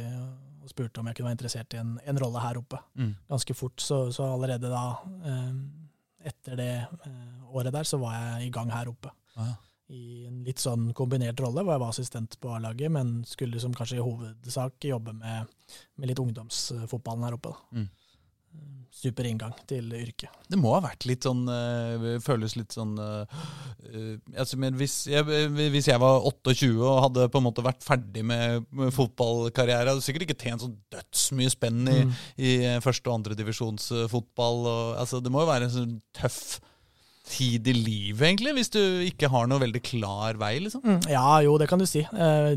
S2: og spurte om jeg kunne være interessert i en, en rolle her oppe. Mm. Ganske fort, så, så allerede da, eh, etter det eh, året der, så var jeg i gang her oppe. Ah. I en litt sånn kombinert rolle, hvor jeg var assistent på A-laget, men skulle som kanskje i hovedsak jobbe med, med litt ungdomsfotballen her oppe. Da. Mm super inngang til yrket.
S3: Det må ha vært litt sånn øh, Føles litt sånn øh, altså, hvis, jeg, hvis, jeg, var 28 og hadde på en måte vært ferdig med, med fotballkarriere, hadde sikkert ikke tjent sånn dødsmye spenn i, mm. i første- og andredivisjonsfotball. Altså, det må jo være en sånn tøff tid i livet, egentlig, hvis du ikke har noe veldig klar vei? liksom? Mm,
S2: ja, jo, det kan du si. Eh,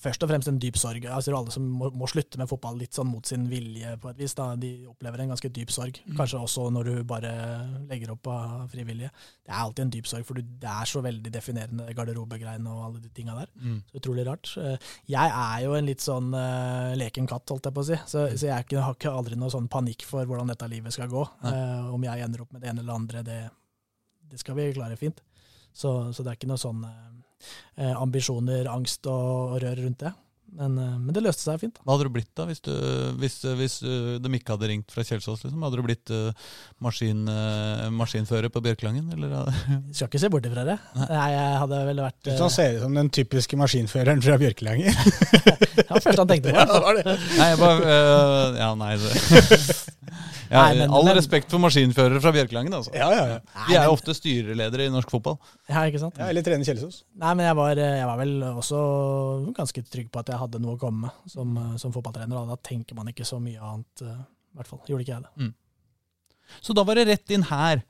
S2: først og fremst en dyp sorg. Altså, alle som må, må, slutte med fotball litt sånn mot sin vilje, på et vis, da, de opplever en ganske dyp sorg. Mm. Kanskje også når du bare legger opp av frivillige. Det er alltid en dyp sorg, for det er så veldig definerende garderobegreiene og alle de tinga der. Mm. Så utrolig rart. Eh, jeg er jo en litt sånn uh, leken katt, holdt jeg på å si, så, mm. så jeg har ikke aldri noe sånn panikk for hvordan dette livet skal gå. Uh, om jeg ender opp med det ene eller andre, det det skal vi klare fint. Så, så det er ikke noe sånn eh, ambisjoner, angst og, og, rør rundt det. Men, eh, men, det løste seg fint.
S3: Hva hadde du blitt da, hvis, du, hvis, hvis de ikke hadde ringt fra Kjelsås? Liksom? Hadde du blitt uh, maskin, uh, maskinfører på Bjørklangen? Eller?
S2: Skal ikke se bort ifra det. Nei, jeg hadde vel vært
S1: uh, Han ser ut som den typiske maskinføreren fra Bjørklangen.
S2: det var første han tenkte på. Ja, det var det.
S3: Nei, jeg bare, uh, ja, nei det. Ja, Nei, men, all men, respekt for maskinførere fra Bjørkelangen. Altså.
S1: Ja, ja,
S3: ja. De er jo ofte styreledere i norsk fotball.
S2: Ja, ikke sant?
S1: Ja, eller trener Kjelsås.
S2: Nei, men jeg var, jeg var, vel også ganske trygg på at jeg hadde noe å komme med som, som fotballtrener. Da tenker man ikke så mye annet, eh, i hvert fall. Gjorde ikke jeg det. Mm.
S3: Så da var det rett inn her.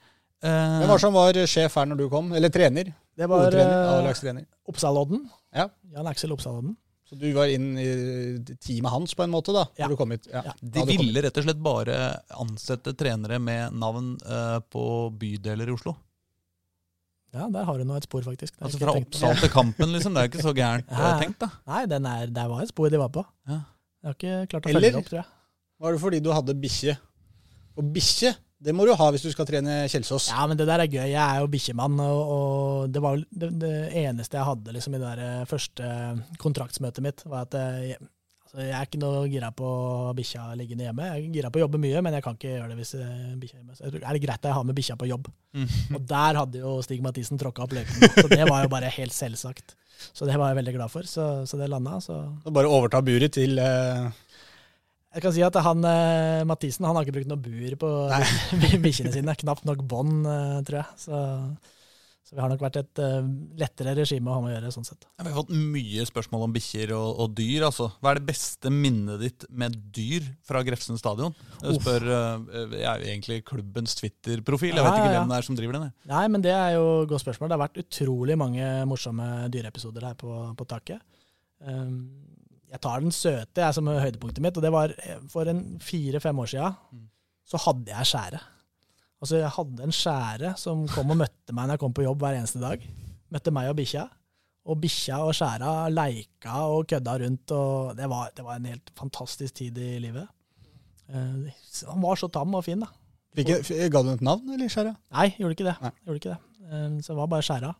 S1: Hvem var som var sjef her når du kom? Eller trener?
S2: Det var Oppsalodden. Ja. Jan Aksel Oppsalodden.
S1: Så du var inn i teamet hans på en måte da? Ja. du kom hit? Ja.
S3: Ja. De ville rett og slett bare ansette trenere med navn uh, på bydeler i Oslo?
S2: Ja, der har du nå et spor, faktisk.
S3: Altså Fra Oppsal til Kampen, liksom. Det er jo ikke så gærent ja. tenkt, da.
S2: Nei, den er, det var et spor de var på. Ja. Jeg har ikke klart å følge det opp, tror jeg.
S1: Var det fordi du hadde bikkje? Og bikkje det må du ha hvis du skal trene Kjelsås.
S2: Ja, men det der er gøy. Jeg er jo bikkjemann, og, og, det var det, det, eneste jeg hadde liksom, i det der eh, første kontraktsmøtet mitt, var at eh, jeg, altså, jeg er ikke noe gira på bikkja liggende hjemme. Jeg er gira på å jobbe mye, men jeg kan ikke gjøre det hvis eh, bikkja er hjemme. Så er det greit at jeg har med bikkja på jobb? Mm. Og der hadde jo Stig Mathisen tråkka opp løypen, så det var jo bare helt selvsagt. Så det var jeg veldig glad for. Så, så det landa. Så.
S1: Bare overta buret til uh
S2: Jeg kan si at han, eh, Mathisen han har ikke brukt noe bur på bikkjene sine. Knapt nok bånd, eh, tror jeg. Så, så vi har nok vært et eh, lettere regime å ha med å gjøre. sånn sett.
S3: Ja, Vi har fått mye spørsmål om bikkjer og, og dyr. altså. Hva er det beste minnet ditt med dyr fra Grefsen stadion? Jeg spør jeg er jo egentlig klubbens Twitter-profil. Jeg vet ikke
S2: ja, ja.
S3: hvem det er som driver den. jeg.
S2: Nei, men det er jo et godt spørsmål. Det har vært utrolig mange morsomme dyreepisoder her på, på taket. Um, jeg tar den søte jeg som høydepunktet mitt, og det var eh, for en fire-fem år siden.
S3: Mm.
S2: Så hadde jeg skjære. Altså, jeg hadde en skjære som kom og møtte meg når jeg kom på jobb hver eneste dag. Møtte meg og bikkja. Og bikkja og skjæra leika og kødda rundt, og det var, det var en helt fantastisk tid i livet. Eh, han var så tam og fin, da.
S1: Fikk, ga du et navn, eller, Skjæra?
S2: Nei, gjorde ikke det.
S1: Nei.
S2: Gjorde ikke det. Eh, Så det var bare skjæra.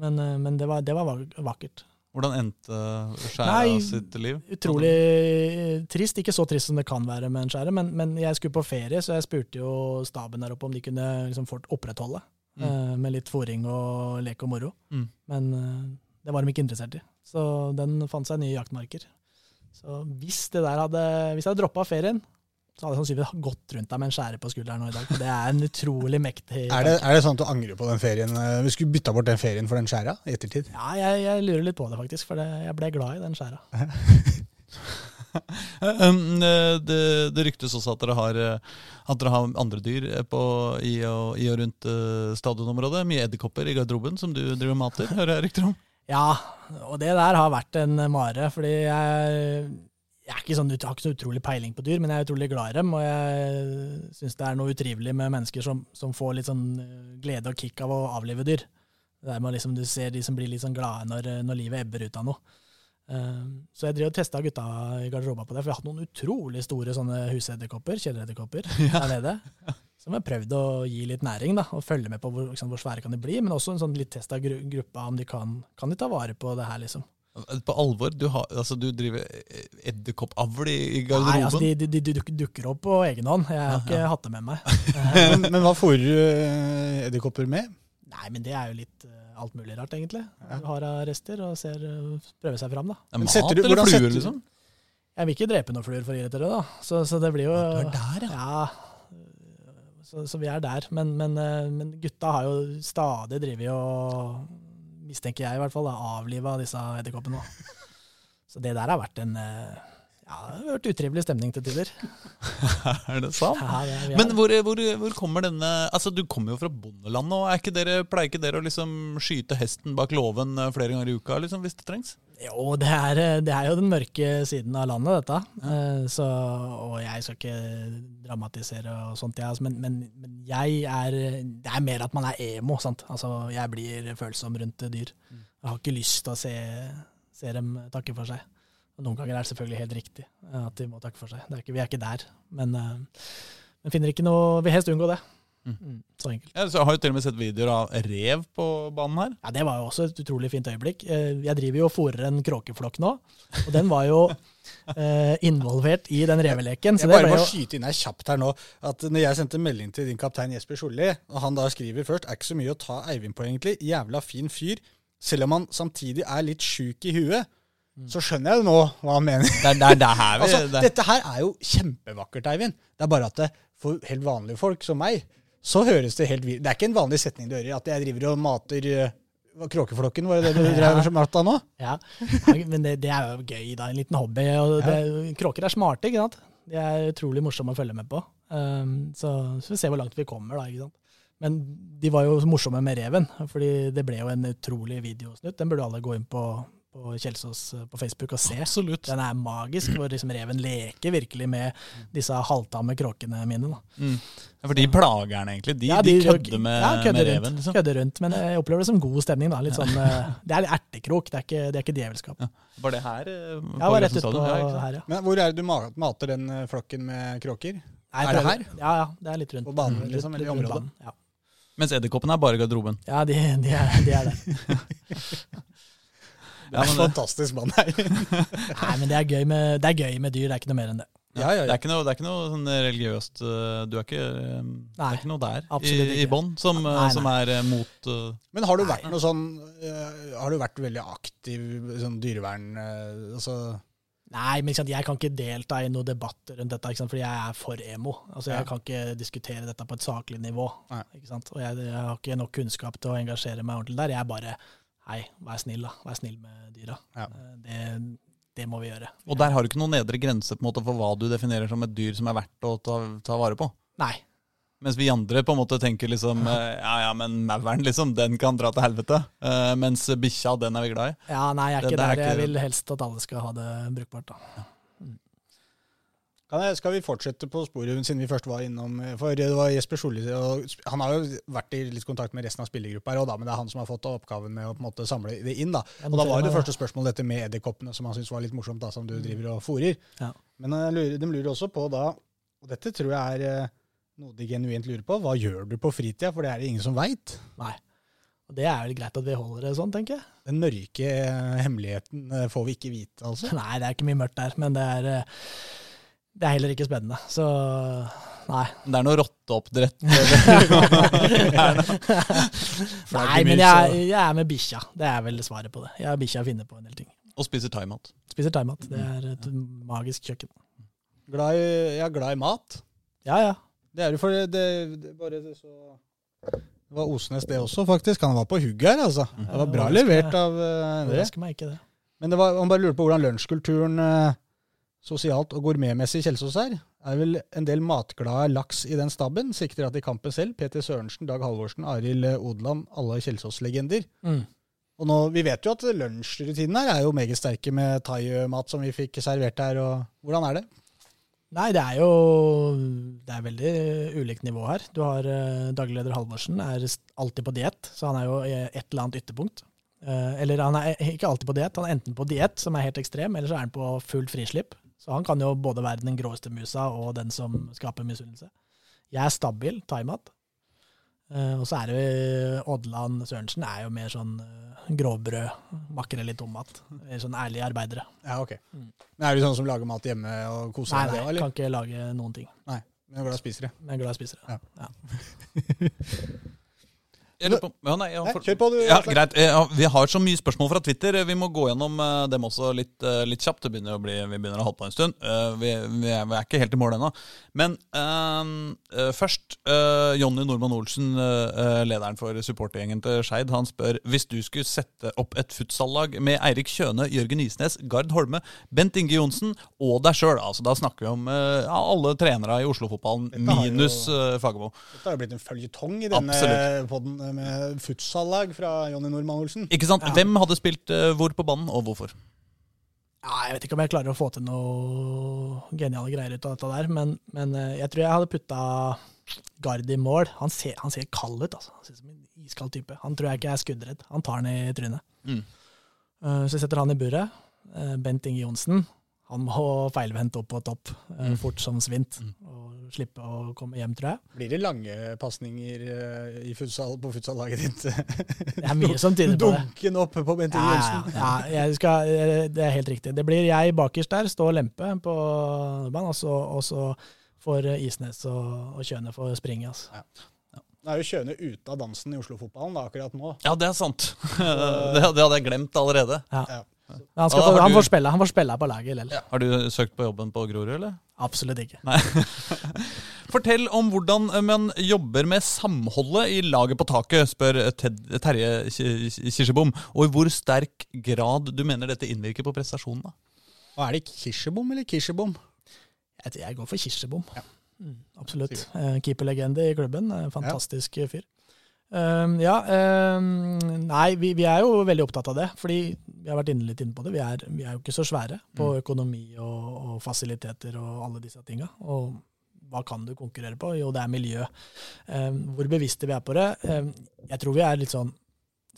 S2: Men, eh, men det, var, det var vakkert.
S3: Hvordan endte Skjæra sitt liv?
S2: Utrolig eh, trist. Ikke så trist som det kan være med en skjære, men, men jeg skulle på ferie, så jeg spurte jo staben der oppe om de kunne liksom fort opprettholde.
S3: Mm.
S2: eh, Med litt fòring og lek og moro.
S3: Mm.
S2: Men eh, det var de ikke interessert i. Så den fant seg nye jaktmarker. Så hvis det der hadde Hvis jeg hadde droppa ferien, så hadde jeg sannsynligvis gått rundt deg med en skjære på skulderen nå i dag. Det er en utrolig mektig
S1: Er det, er det sånn at du angrer på den ferien? eh, Vi skulle bytta bort den ferien for den skjæra i ettertid.
S2: Ja, jeg, jeg lurer litt på det, faktisk. For det, jeg ble glad i den skjæra.
S3: Um, eh, det, det ryktes også at dere har, eh, at dere har andre dyr på, i, og, i og rundt stadionområdet. Mye edderkopper i garderoben som du driver mater, hører jeg rykter om.
S2: Ja, og det der har vært en mare. Fordi jeg, jeg er ikke sånn, jeg har ikke så utrolig peiling på dyr, men jeg er utrolig glad i dem. Og jeg syns det er noe utrivelig med mennesker som, som får litt sånn eh, glede og kick av å avlive dyr. Det er med liksom, Du ser de som blir litt sånn glade når, når livet ebber ut av noe. Eh, Så jeg driver og testa gutta i garderoba på det, for jeg har hatt noen utrolig store sånne husedderkopper, kjelleredderkopper, der nede. Som jeg har prøvd å gi litt næring, da, og følge med på hvor, liksom, hvor svære kan de bli. Men også en sånn litt test av gru gruppa, om de kan, kan de ta vare på det her, liksom.
S3: På alvor, du, har, altså, du driver edderkoppavl i, i
S2: Nei, altså de, de, de dukker opp på egen hånd. Jeg har ikke hatt det med meg.
S1: Men, men hva fôrer du eh, edderkopper med?
S2: Nei, men det er jo litt eh, alt mulig rart, egentlig. Du har rester og ser, eh, prøver seg fram, da.
S1: Men
S3: mat
S1: setter du-
S3: eller fluer,
S1: setter
S3: liksom?
S2: Jeg vil ikke drepe noen fluer for å irritere, da. Så, så det blir jo
S3: Du er der, ja.
S2: Ja, så, så vi er der. Men, men, men gutta har jo stadig drevet og, mistenker jeg i hvert fall, avliva disse edderkoppene. Så det der har vært en eh, ja, det har vært utrivelig stemning til tider.
S3: Er det sant?
S2: Ja, det, er-
S3: Men hvor, hvor, hvor kommer denne Altså, Du kommer jo fra bondeland, og ikke dere, pleier ikke dere å liksom skyte hesten bak låven eh, flere ganger i uka liksom, hvis det trengs?
S2: Jo, det er, eh, det er jo den mørke siden av landet, dette. Eh, Så, og jeg skal ikke dramatisere og sånt, jeg, altså, men, men, men jeg er Det er mer at man er emo, sant. Altså, jeg blir følsom rundt dyr. Jeg har ikke lyst til å se, se dem takke for seg. Og noen ganger er det selvfølgelig helt riktig eh, at de må takke for seg. Det er ikke, vi er ikke der. Men, eh, men finner ikke noe Vil helst unngå det.
S3: Mm.
S2: Mm, så enkelt.
S3: Ja, så jeg har jo til og med sett videoer av rev på banen her.
S2: Ja, Det var jo også et utrolig fint øyeblikk. Eh, Jeg driver jo og fòrer en kråkeflokk nå, og den var jo eh, involvert i den reveleken. Så
S1: Jeg
S2: det
S1: bare
S2: ble
S1: må
S2: jo
S1: skyte inn her kjapt her nå, at når jeg sendte melding til din kaptein Jesper Solli, og han da skriver først er ikke så mye å ta Eivind på, egentlig. Jævla fin fyr. Selv om han samtidig er litt sjuk i huet, så skjønner jeg jo nå hva han mener.
S3: Det det det er her vi
S1: Altså,
S3: det,
S1: Dette her er jo kjempevakkert, Eivind. Det er bare at for helt vanlige folk som meg, så høres det helt vilt Det er ikke en vanlig setning du hører, at jeg driver og mater eh, Kråkeflokken, var det det du drev og matta nå?
S2: Ja, men det, det er jo gøy, da. En liten hobby. Og det, Kråker er smarte, ikke sant. De er utrolig morsomme å følge med på. Um, så, så vi ser se hvor langt vi kommer, da. ikke sant. Men de var jo morsomme med reven, fordi det ble jo en utrolig videosnutt. Den burde alle gå inn på, på Kjelsås eh, på Facebook og se.
S3: Absolutt.
S2: Den er magisk, hvor liksom reven leker virkelig med disse halvtamme kråkene mine. da.
S3: Mm. Ja, for de plager den egentlig. De,
S2: Ja,
S3: de, kødder med,
S2: ja, kødder
S3: med
S2: rundt,
S3: reven. Liksom.
S2: Kødder rundt, men jeg opplever det som god stemning. da. Litt sånn, eh, det er ertekrok, det er ikke, det er ikke djevelskap.
S3: Ja. Var det her? eh, på
S2: Jeg var rett utpå?
S3: Ja,
S2: her, ja.
S1: Men hvor er det du mater den flokken med kråker?
S2: Nei,
S1: Er det her?
S2: Ja, ja. Det er litt rundt.
S1: På banen,
S2: Mm,
S1: liksom, eller i området?
S2: Ja,
S3: Mens edderkoppene er bare i garderoben.
S2: ja de, de, er, de er det.
S1: Det er en fantastisk mann, her.
S2: Nei, men det er, gøy med, det er gøy med dyr, det er ikke noe mer enn det.
S1: Ja, ja,
S3: Det er ikke noe, det er ikke noe sånn religiøst eh, Du er ikke, eh, det
S2: Nei,
S3: er ikke noe der i, i bånn som, eh, som er mot uh,
S1: Men har du vært noe sånn Har du vært veldig aktiv sånn dyrevern altså,
S2: Nei, men jeg kan ikke delta i noen debatt rundt dette, fordi jeg er for emo. Altså, Jeg kan ikke diskutere dette på et saklig nivå. Og jeg, jeg har ikke nok kunnskap til å engasjere meg ordentlig der. Jeg er bare Hei, vær snill, da. Vær snill med dyra.
S1: Ja.
S2: Eh, Det, det må vi gjøre.
S3: Og der har du ikke noen nedre grense på en måte for hva du definerer som et dyr som er verdt å ta, ta vare på.
S2: Nei.
S3: Mens vi andre på en måte tenker liksom eh, Ja ja, men mauren, liksom, den kan dra til helvete. Uh, mens bikkja, den er vi glad i.
S2: Ja, nei, jeg er ikke
S3: det er
S2: der. Jeg vil helst at alle skal ha det brukbart. da.
S1: Kan jeg, skal vi fortsette på sporet, siden vi først var innom For det var Jesper Solli Han har jo vært i litt kontakt med resten av spillergruppa, her da, men det er han som har fått oppgaven med å på en måte samle det inn. da. Og da var det første spørsmålet dette med edderkoppene, som han syntes var litt morsomt, da, som du driver og fôrer.
S2: Ja.
S1: Men eh, de lurer også på da, og dette tror jeg er eh, noe de genuint lurer på, hva gjør du på fritida? For det er det ingen som veit.
S2: Og det er vel greit at vi holder det sånn, tenker jeg.
S1: Den mørke eh, hemmeligheten får vi ikke vite, altså.
S2: Nei, det er ikke mye mørkt der, men det er, det er heller ikke spennende. Så nei.
S3: Det er noe rotteoppdrett.
S2: Nei, men jeg, jeg er med bikkja. Det er vel svaret på det. Jeg har bikkja finner på en del ting.
S3: og spiser thaimat.
S2: Spiser thaimat. Det er et magisk kjøkken.
S1: Glad i, jeg er glad i mat.
S2: Ja, ja.
S1: Det er jo for det, det, bare det så Det var Osnes det også, faktisk. Han var på hugget her, altså. Det var bra levert av uh, Endre.
S2: Ikke det.
S1: Men det var, man bare lurer på hvordan lunsjkulturen eh, sosialt og gourmetmessig Kjelsås er. Er vel en del matglade laks i den staben. Sikter at i kampen selv, Peter Sørensen, Dag Halvorsen, Arild Odland, alle Kjelsås-legender.
S2: Mm.
S1: Og nå, Vi vet jo at lunsjrutinene her er jo meget sterke med thaimat som vi fikk servert her. og Hvordan er det?
S2: Nei, det er jo Det er veldig ulikt nivå her. Du har eh, daglig leder Halvorsen, er alltid på diett, så han er jo i et eller annet ytterpunkt. Eh, eller han er ikke alltid på diett, han er enten på diett, som er helt ekstrem, eller så er han på fullt frislipp. Så han kan jo både være den gråeste musa og den som skaper misunnelse. Jeg er stabil, thaimat. Eh, og så er det jo Odland Sørensen er jo mer sånn uh, grovbrød, makrell i tomat. Sånn ærlige arbeidere.
S1: Ja, ok.
S2: Mm.
S1: Men Er du sånn som lager mat hjemme og koser deg
S2: Nei,
S1: nei, eller?
S2: kan ikke lage noen ting.
S1: Nei, men jeg er glad i spiser det.
S2: Men jeg er glad i spiser spise det.
S1: Ja.
S3: Jeg lurer på, ja, nei, ja,
S1: Nei, kjør på, du.
S3: Ja, greit. Eh, Vi har så mye spørsmål fra Twitter. Vi må gå gjennom eh, dem også litt, eh, litt kjapt. Det begynner å bli, vi begynner å holde på en stund. Eh, Vi, vi, er, vi er ikke helt i mål ennå. Men eh, eh, først uh, Jonny Normann Olsen, eh, eh, lederen for supportergjengen til Skeid, han spør hvis du skulle sette opp et futsallag med Eirik Kjøne, Jørgen Isnes, Gard Holme, Bent Inge Johnsen og deg sjøl. Altså, da snakker vi om eh, ja, alle trenere i Oslo-fotballen minus uh, Fagermo.
S1: Dette har jo blitt en føljetong i denne
S3: Absolutt.
S1: Podden med futsallag fra Jonny Normann Olsen.
S3: Ikke sant?
S2: Ja.
S3: Hvem hadde spilt uh, hvor på banen, og hvorfor?
S2: Ja, jeg vet ikke om jeg klarer å få til noe geniale greier ut av dette der, men, men eh, jeg tror jeg hadde putta Gard i mål. Han ser, han ser kald ut, altså. Han ser ut som en iskald type. Han tror jeg ikke er skuddredd. Han tar den i trynet.
S3: Mm.
S2: Uh, Så jeg setter han i buret. Uh, Bent Inge Johnsen. Han må feilvendt opp på topp, eh,
S3: Mm.
S2: fort som svint,
S3: Mm.
S2: og slippe å komme hjem, tror jeg.
S1: Blir det lange pasninger eh, futsal, på futsallaget ditt?
S2: Det er mye som tyder på det.
S1: Dunken opp på Bente
S2: Ja, ja,
S1: Jensen.
S2: ja, jeg skal, eh, det er helt riktig. Det blir jeg bakerst der, stå og lempe på banen, og så, og så får Isnes og, og Kjøne få springe. Altså.
S1: Nå er jo Kjøne ute av dansen i Oslo-fotballen da, akkurat nå.
S3: Ja, det er sant. det, det hadde jeg glemt allerede.
S2: Ja.
S1: Ja.
S2: Han, skal få, han, får spille, han får spille på laget likevel.
S3: Har du søkt på jobben på Grorud, eller?
S2: Absolutt ikke.
S3: Fortell om hvordan man jobber med samholdet i laget på taket, spør Ted, Terje Ki- Kirsebom. Og i hvor sterk grad du mener dette innvirker på prestasjonene?
S1: Og er det kirsebom eller kirsebom?
S2: Jeg, jeg går for kirsebom.
S1: Ja.
S2: Mm, absolutt. Eh, Keeperlegende i klubben. Fantastisk Fantastisk fyr. Um, ja, um, nei, vi, vi er jo veldig opptatt av det. Fordi vi har vært inne litt inne på det. Vi er, vi er jo ikke så svære på
S1: Mm.
S2: økonomi og, og fasiliteter og alle disse tinga. Og hva kan du konkurrere på? Jo, det er miljø. Um, hvor bevisste vi er på det? Jeg tror vi er litt sånn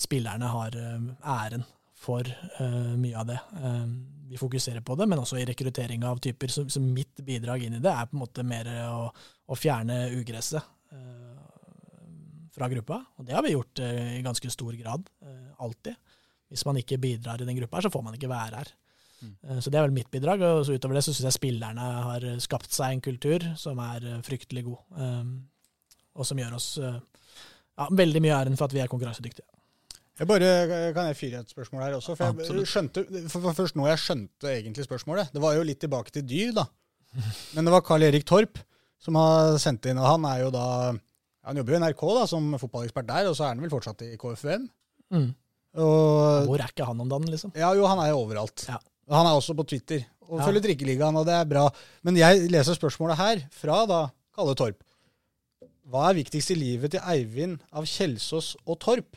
S2: Spillerne har æren for uh, mye av det. Vi fokuserer på det, men også i rekruttering av typer. Så, så mitt bidrag inn i det er på en måte mer å, å fjerne ugresset uh, fra gruppa. Og det har vi gjort uh, i ganske stor grad. uh, alltid. Hvis man ikke bidrar i den gruppa, her, så får man ikke være her.
S3: Mm.
S2: Uh, Så det er vel mitt bidrag. Og så utover det så syns jeg spillerne har skapt seg en kultur som er fryktelig god, og som gjør oss ja, veldig mye æren for at vi er konkurransedyktige.
S1: Jeg bare, Kan jeg fyre et spørsmål her også? For jeg skjønte, for for først nå jeg skjønte egentlig spørsmålet. Det var jo litt tilbake til dyr, da. Men det var Carl Erik Torp som har sendt inn. og Han er jo da, han jobber jo i NRK da, som fotballekspert der, og så er han vel fortsatt i KFUM.
S2: Mm.
S1: Og,
S2: Hvor er ikke han om dagen, liksom?
S1: ja, jo, han er jo overalt.
S2: Ja.
S1: Han er også på Twitter og
S2: Ja.
S1: følger Drikkeligaen, og det er bra. Men jeg leser spørsmålet her, fra da Kalle Torp. Hva er viktigst i livet til Eivind av Kjelsås og Torp?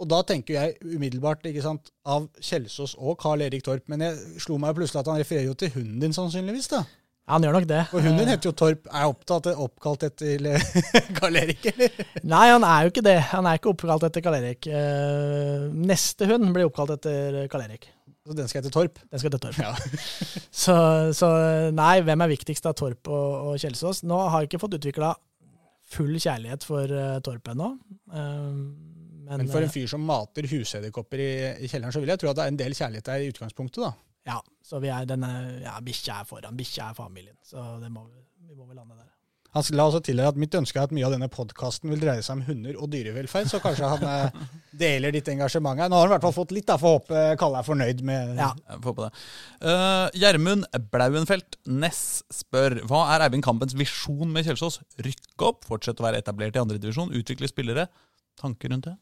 S1: Og da tenker jeg umiddelbart ikke sant, av Kjelsås og Carl Erik Torp. Men jeg slo meg plutselig at han refererer jo til hunden din, sannsynligvis. da.
S2: Ja, han gjør nok det.
S1: For hunden din heter jo Torp. Er opptatt, oppkalt etter Karl Erik, eller?
S2: Nei, han er jo ikke det. Han er ikke oppkalt etter Karl Erik. Eh, neste hund blir oppkalt etter Karl Erik.
S1: Så den skal hete Torp.
S2: Den skal hete Torp.
S1: Ja.
S2: Så, så nei, hvem er viktigst av Torp og, og Kjelsås? Nå har jeg ikke fått utvikla full kjærlighet for uh, Torp ennå. Eh, men,
S1: Men for en fyr som mater husedderkopper i, i kjelleren, så vil jeg tro at det er en del kjærlighet der i utgangspunktet, da.
S2: Ja, så vi er denne, ja, bikkja er foran. Bikkja er familien. Så det må, vi må vel lande der.
S1: Han la også til at mitt ønske er at mye av denne podkasten vil dreie seg om hunder og dyrevelferd, så kanskje han eh, deler ditt engasjement her. Nå har han i hvert fall fått litt, da, får håpe Kalle er fornøyd med
S2: Ja.
S3: Jeg får på det. Eh, Gjermund Blauenfelt Ness spør hva er Eivind Kampens visjon med Kjelsås? Rykke opp, fortsette å være etablert i andredivisjon, utvikle spillere? Tanker rundt det?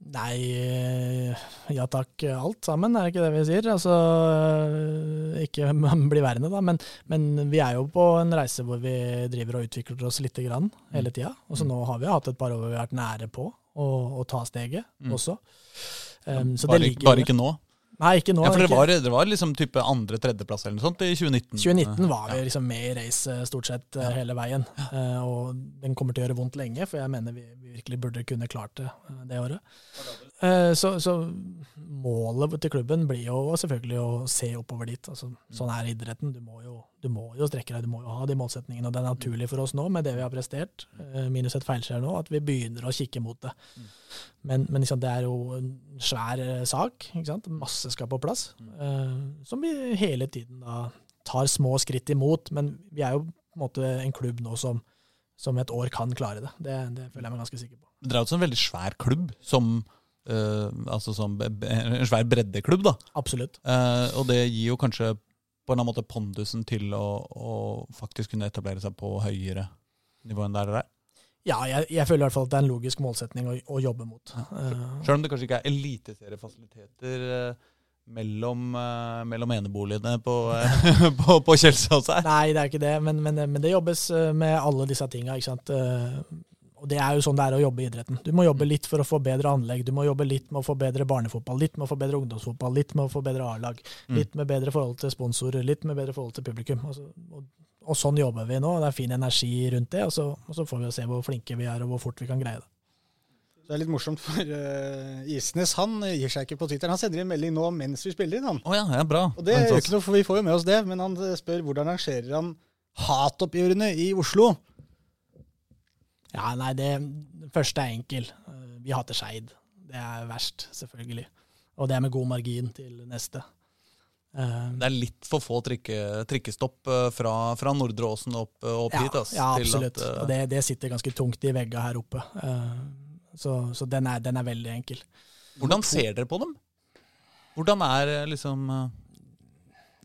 S2: Nei, eh, ja takk alt sammen, er det ikke det vi sier? Altså, eh, ikke man blir værende, da, men, men vi er jo på en reise hvor vi driver og utvikler oss lite grann hele tida. Og så nå har vi hatt et par år hvor vi har vært nære på å, å ta steget
S3: Mm.
S2: også. Um, så
S3: bare,
S2: det ligger
S3: bare ikke nå?
S2: Nei, ikke nå.
S3: Ja, for det var, det var liksom type andre-tredjeplass eller noe sånt i 2019.
S2: 2019 var vi
S3: Ja.
S2: liksom med i race eh, stort sett ja. hele veien. Eh, og den kommer til å gjøre vondt lenge, for jeg mener vi, vi virkelig burde kunne klart det eh, det året. Eh, så, så målet til klubben blir jo selvfølgelig å se oppover dit. Altså, sånn er idretten. Du må, jo, du må jo strekke deg, du må jo ha de målsetningene. Og det er naturlig for oss nå, med det vi har prestert, eh, minus et feilskjær nå, at vi begynner å kikke mot det. Men, men liksom, det er jo en svær eh, sak. Ikke sant? Masse skal på plass. eh, som vi hele tiden da tar små skritt imot. Men vi er jo på en måte en klubb nå som, som et år kan klare det. Det, det føler jeg meg ganske sikker på.
S3: Dere er jo også en veldig svær klubb, som, eh, altså som en svær breddeklubb. da.
S2: Absolutt.
S3: Uh, og det gir jo kanskje på en eller annen måte pondusen til å, å faktisk kunne etablere seg på høyere nivå enn der det er.
S2: Ja, jeg, jeg føler i hvert fall at det er en logisk målsetning å, å jobbe mot. Uh,
S3: Selv om det kanskje ikke er eliteseriefasiliteter eh, mellom, uh, mellom eneboligene på, uh, på, på Kjelsås her.
S2: Nei, det er ikke det, men, men, men det jobbes eh, med alle disse tinga. ikke sant? Eh, Og det er jo sånn det er å jobbe i idretten. Du må jobbe litt for å få bedre anlegg, du må jobbe litt med å få bedre barnefotball, litt med å få bedre ungdomsfotball, litt med å få bedre A-lag,
S3: Mm.
S2: litt med bedre forhold til sponsorer, litt med bedre forhold til publikum. Altså, og, og sånn jobber vi nå. Det er fin energi rundt det, og så, og så får vi se hvor flinke vi er, og hvor fort vi kan greie det.
S1: Det er litt morsomt, for uh, Isnes han gir seg ikke på Twitter. Han sender inn melding nå mens vi spiller inn. han.
S3: Oh ja, ja, bra.
S1: Og det er ikke noe, for Vi får jo med oss det, men han spør hvordan rangerer han hatoppgjørene i Oslo.
S2: Ja, nei, det det første er enkel. Eh, Vi hater Skeid. Det er verst, selvfølgelig. Og det er med god margin til neste. Eh,
S3: Det er litt for få trikke, trikkestopp eh, fra, fra Nordre Åsen opp, opp
S2: ja,
S3: hit. ass,
S2: ja, absolutt.
S3: at, uh...
S2: Og det, det sitter ganske tungt i vegga her oppe. Uh, Så, så den, er, den er veldig enkel.
S3: hvordan ser dere på dem? Hvordan er liksom uh...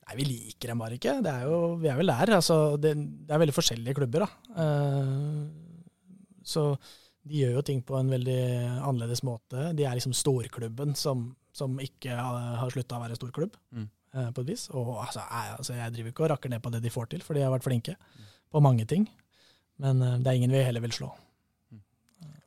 S2: Nei, vi liker dem bare ikke. Det er jo, vi er vel der. Altså, det, det er veldig forskjellige klubber, da. Så de gjør jo ting på en veldig annerledes måte. De er liksom storklubben som, som ikke har, slutta å være storklubb,
S3: Mm.
S2: eh, på et vis. Og altså, jeg, altså, jeg driver ikke og rakker ned på det de får til, for de har vært flinke på mange ting. Men eh, det er ingen vi heller vil slå.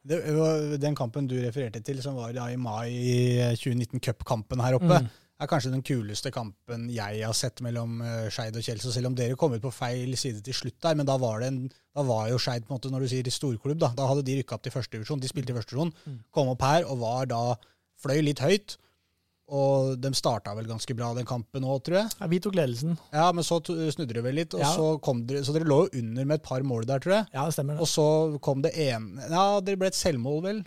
S1: Det var Den kampen du refererte til, som var da i mai i 2019, cupkampen her oppe,
S2: Mm.
S1: Er kanskje den kuleste kampen jeg har sett mellom uh, Skeid og Kjelsås. Selv om dere kom ut på feil side til slutt der, men da var, det en, da var jo Skeid, når du sier storklubb, da, da hadde de rykka opp til førstedivisjon. De spilte i førstedivisjon,
S2: divisjon,
S1: kom opp her og var da fløy litt høyt. Og de starta vel ganske bra den kampen òg, tror jeg.
S2: Ja, vi tok ledelsen.
S1: Ja, Men så snudde det vel litt, og
S2: Ja.
S1: så kom dere Så dere lå jo under med et par mål der, tror jeg.
S2: Ja, det stemmer.
S1: Og så kom det en Ja, det ble et selvmål, vel.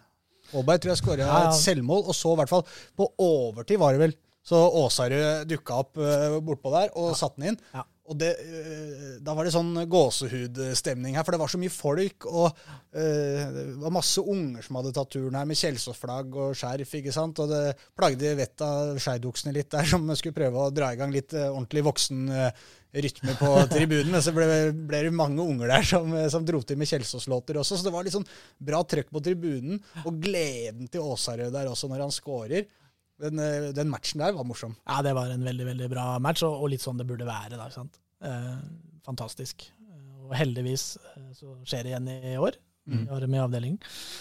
S1: Aaberg tror jeg skåra
S2: Ja, ja.
S1: et selvmål, og så i hvert fall på overtid var det vel. Så Åsarud dukka opp uh, bortpå der og satte den inn.
S2: Ja.
S1: Og det, uh, da var det sånn gåsehudstemning her, for det var så mye folk. Og uh, det var masse unger som hadde tatt turen her med Kjelsås-flagg og skjerf. ikke sant? Og det plagde vettet av skeidoksene litt der, som skulle prøve å dra i gang litt ordentlig voksen rytme på tribunen. Men så ble, ble det mange unger der som, som dro til med Kjelsås-låter også. Så det var litt sånn bra trøkk på tribunen. Og gleden til Åsarød der også når han scorer. Den, eh, den matchen der var morsom.
S2: Ja, det var en veldig veldig bra match, og, og litt sånn det burde være. da, sant? Eh, fantastisk. Eh, Og heldigvis eh, så skjer det igjen i år.
S1: Mm.
S2: Vi har det med i avdelingen.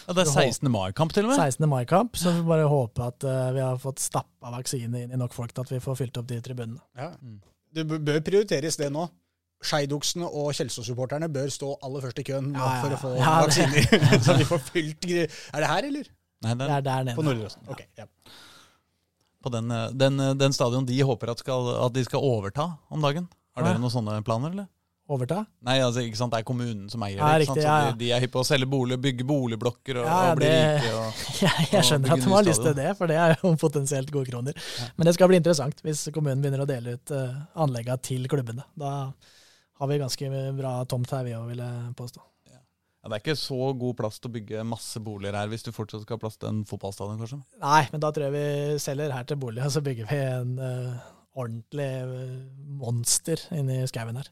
S3: Ja, det er 16. mai-kamp, til og med.
S2: 16. mai-kamp, så vi bare håper at uh, vi har fått stappa vaksine inn i nok folk til at vi får fylt opp de tribunene.
S1: Ja.
S3: Mm.
S1: Det bør prioriteres det nå. Skeidoksene og Kjelsås-supporterne bør stå aller først i køen
S2: Ja, ja,
S1: for å få
S2: Ja,
S1: vaksiner. så de får fylt Er det her, eller?
S3: Nei,
S2: Det
S3: den,
S2: er der
S1: På
S2: nede.
S1: På Åsen. Okay, ja.
S3: På den, eh, den, eh, den stadion de håper at, skal, at de skal overta om dagen. Har
S2: Ja.
S3: dere noen sånne planer, eller?
S2: Overta?
S3: Nei, altså, ikke sant? det er kommunen som eier det.
S2: Ja,
S3: ikke sant? Så
S2: ja, ja.
S3: de, de er hypp på å selge bolig, bygge boligblokker og,
S2: Ja, ja,
S3: og bli rike. Og,
S2: Jeg, jeg skjønner at de har lyst til det, for det er jo potensielt gode kroner. Men det skal bli interessant hvis kommunen begynner å dele ut uh, anleggene til klubbene. Da har vi ganske bra tomt her, vi òg, vil jeg påstå.
S3: Ja, det er ikke så god plass til å bygge masse boliger her hvis du fortsatt skal ha plass til en fotballstadion, kanskje?
S2: Nei, men da tror jeg vi selger her til bolig, og så bygger vi en uh, ordentlig eh, monster inni skauen her.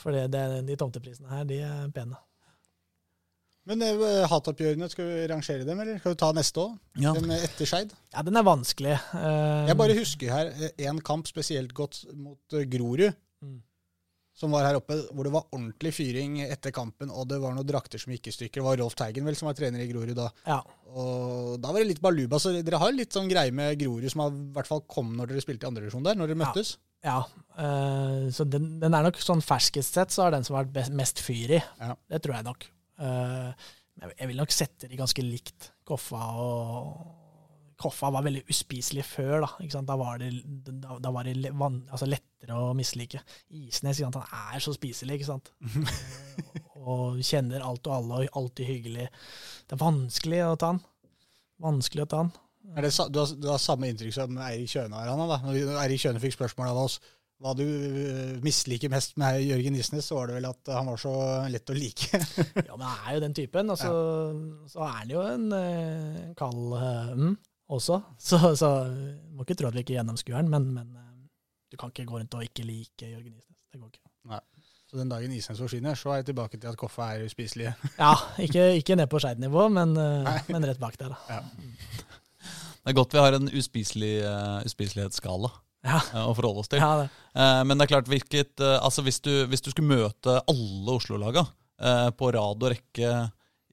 S2: For det, det, de tomteprisene her, de er pene.
S1: Men uh, hatoppgjørene, skal vi rangere dem, eller skal vi ta neste òg?
S3: Ja.
S1: Den etter Skeid?
S2: Ja, den er vanskelig. Uh,
S1: Jeg bare husker her én kamp spesielt godt mot Grorud. Som var her oppe, hvor det var ordentlig fyring etter kampen, og det var noen drakter som gikk i stykker. Det var Rolf Teigen vel som var trener i Grorud da.
S2: Ja.
S1: Og da var det litt baluba, så dere har litt sånn greie med Grorud som har, i hvert fall kom når dere spilte i andredivisjon der, når dere møttes.
S2: Ja, eh, så den, den er nok sånn ferskest sett, så er den som har vært best, mest fyr i.
S1: Ja.
S2: Det tror jeg nok. Uh, jeg vil nok sette de ganske likt. Koffa og Koffa var veldig uspiselig før. Da? Da var det, da, da var det van, altså lettere å mislike. Isnes han er så spiselig, ikke sant. og kjenner alt og alle og alltid hyggelig. Det er vanskelig å ta han. Vanskelig å ta han.
S1: Det, du, har, du har samme inntrykk som Eirik Kjøne har, han da. Når Eirik Kjøne fikk spørsmål av oss hva du øh, misliker mest med Jørgen Isnes, så var det vel at han var så lett å like.
S2: Ja, men han er jo den typen. Og så, så er han jo en en kald eh, mm, også. Så, så må ikke tro at vi ikke gjennomskuer den, men, men eh, du kan ikke gå rundt og ikke like Jørgen Isnes. Det går ikke.
S1: Så den dagen Isnes forsvinner, så er jeg tilbake til at Koffa er uspiselige.
S2: Ja, ikke, ikke ned på Skeid-nivå, men, eh, men rett bak der, da.
S3: Det er godt vi har en uspiselig, uh, uspiselighetsskala
S2: Ja,
S3: eh, å forholde oss til.
S2: ja det.
S3: Eh, men det er klart, hvilket, uh, altså hvis, du, hvis du skulle møte alle Oslo-laga eh, på rad og rekke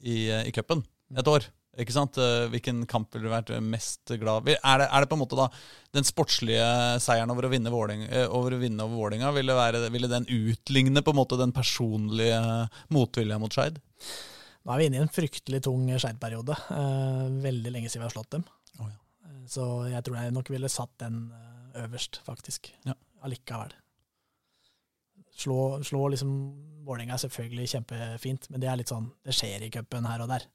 S3: i, eh, i cupen et år, ikke sant? Eh, hvilken kamp ville du vært mest glad i? Er er det på en måte da den sportslige seieren over å vinne, Våling, eh, over, å vinne over Vålinga, ville, være, ville den utligne på en måte den personlige motviljen mot Skeid?
S2: Nå er vi inne i en fryktelig tung Skeid-periode. Eh, veldig lenge siden vi har slått dem.
S3: Oh, ja.
S2: Eh, Så jeg tror jeg nok ville satt den eh, øverst, faktisk.
S3: Ja.
S2: Allikevel. Slå, slå liksom Vålerenga er selvfølgelig kjempefint, men det er litt sånn Det skjer i cupen her og der.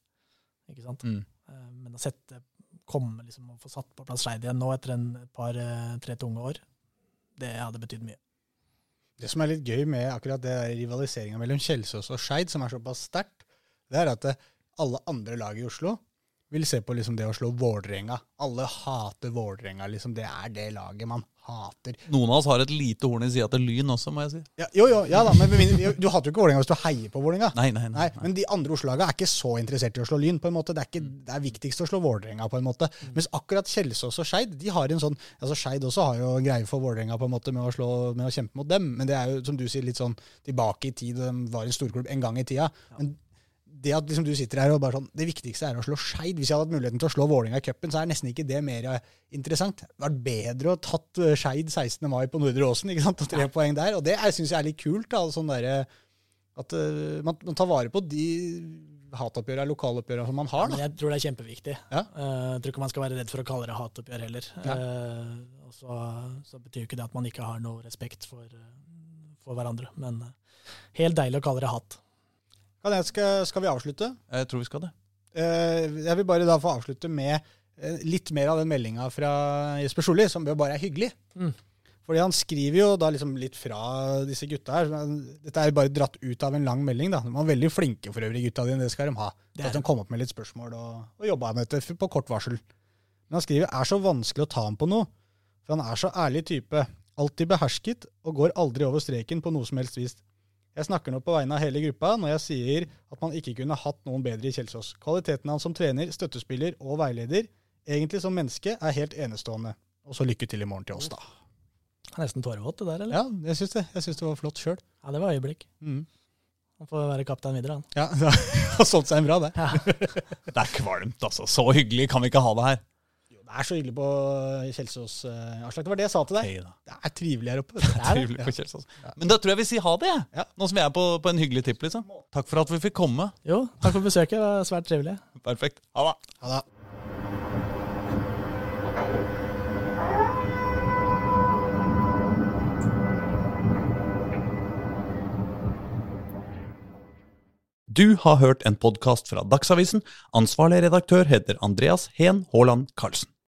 S2: Ikke sant?
S3: Mm.
S2: Eh, Men å sette komme liksom og få satt på plass Skeid igjen nå etter en par, eh, tre tunge år, det hadde betydd mye.
S1: Det som er litt gøy med akkurat det rivaliseringa mellom Kjelsås og Skeid, som er såpass sterkt, det er at eh, alle andre lag i Oslo vil se på liksom det å slå Vålerenga. Alle hater Vålerenga. Liksom. Det er det laget man hater.
S3: Noen av oss har et lite horn i sida til Lyn også, må jeg si.
S1: Ja, jo, jo, ja da, men du hater jo ikke Vålerenga hvis du heier på Vålerenga.
S3: Nei, nei, nei.
S1: Nei, men de andre Oslo-laga er ikke så interessert i å slå Lyn. på en måte. Det er, ikke, det er viktigst å slå Vålerenga. på en måte. Mens akkurat Kjelsås og Skeid de har en sånn, altså Skeid også har jo en greie for Vålerenga på en måte med å, slå, med å kjempe mot dem. Men det er jo som du sier, litt sånn tilbake i tid. De var en storklubb en gang i tida. Men det at liksom du sitter her og bare sånn, det viktigste er å slå Skeid. Hvis jeg hadde hatt muligheten til å slå Vålinga i cupen, så er nesten ikke det mer eh, interessant. Det vært bedre å tatt eh, Skeid 16. mai på Nordre Åsen ikke sant? og tre poeng der. Og det syns jeg er litt kult. da, sånn der, At uh, man, man tar vare på de hatoppgjørene, lokaloppgjørene som man har. Da.
S2: jeg tror det er kjempeviktig.
S1: Ja.
S2: Uh, Jeg tror ikke man skal være redd for å kalle det hatoppgjør heller.
S1: Ja.
S2: Uh, og så, så betyr jo ikke det at man ikke har noe respekt for, eh, for hverandre. Men eh, helt deilig å kalle det hat.
S1: Kan jeg, skal, skal vi avslutte?
S3: Jeg tror vi skal det.
S1: Eh, Jeg vil bare da få avslutte med eh, litt mer av den meldinga fra Jesper Solli, som bare er hyggelig.
S2: Mm.
S1: Fordi han skriver jo da liksom litt fra disse gutta her. Dette er bare dratt ut av en lang melding. da. De var veldig flinke for øvrig, gutta dine. Det skal de ha.
S2: Det
S1: At de kom opp med litt spørsmål og, og jobba med dette på kort varsel. Men han skriver er så vanskelig å ta ham på noe. For han er så ærlig type. Alltid behersket og går aldri over streken på noe som helst vis. Jeg snakker nå på vegne av hele gruppa når jeg sier at man ikke kunne hatt noen bedre i Kjelsås. Kvaliteten hans som trener, støttespiller og veileder, egentlig som menneske, er helt enestående. Og så lykke til i morgen til oss, da.
S2: Det er Nesten tårevått, det der, eller?
S1: Ja, jeg syns det. Jeg syns det var flott sjøl.
S2: Ja, det var øyeblikk.
S1: Mm.
S2: Han får være kaptein videre, han.
S1: Ja, det har solgt seg en bra, det.
S2: Ja.
S3: Det er kvalmt, altså. Så hyggelig kan vi ikke ha det her.
S1: Det er så hyggelig på Kjelsås, eh, Aslak. Det var det jeg sa til deg.
S3: Hei.
S1: Det er trivelig her oppe.
S2: Det er det.
S3: Trivelig på Kjelsås. Men da tror jeg vi sier ha det, jeg.
S1: Ja.
S3: Nå som vi er på, på en hyggelig tipp, liksom. Takk for at vi fikk komme.
S2: Jo, takk for besøket. Det var svært trivelig.
S3: Perfekt. Ha det.
S1: Ha da.
S3: Du har hørt en podkast fra Dagsavisen. Ansvarlig redaktør heter Andreas Heen Haaland Karlsen.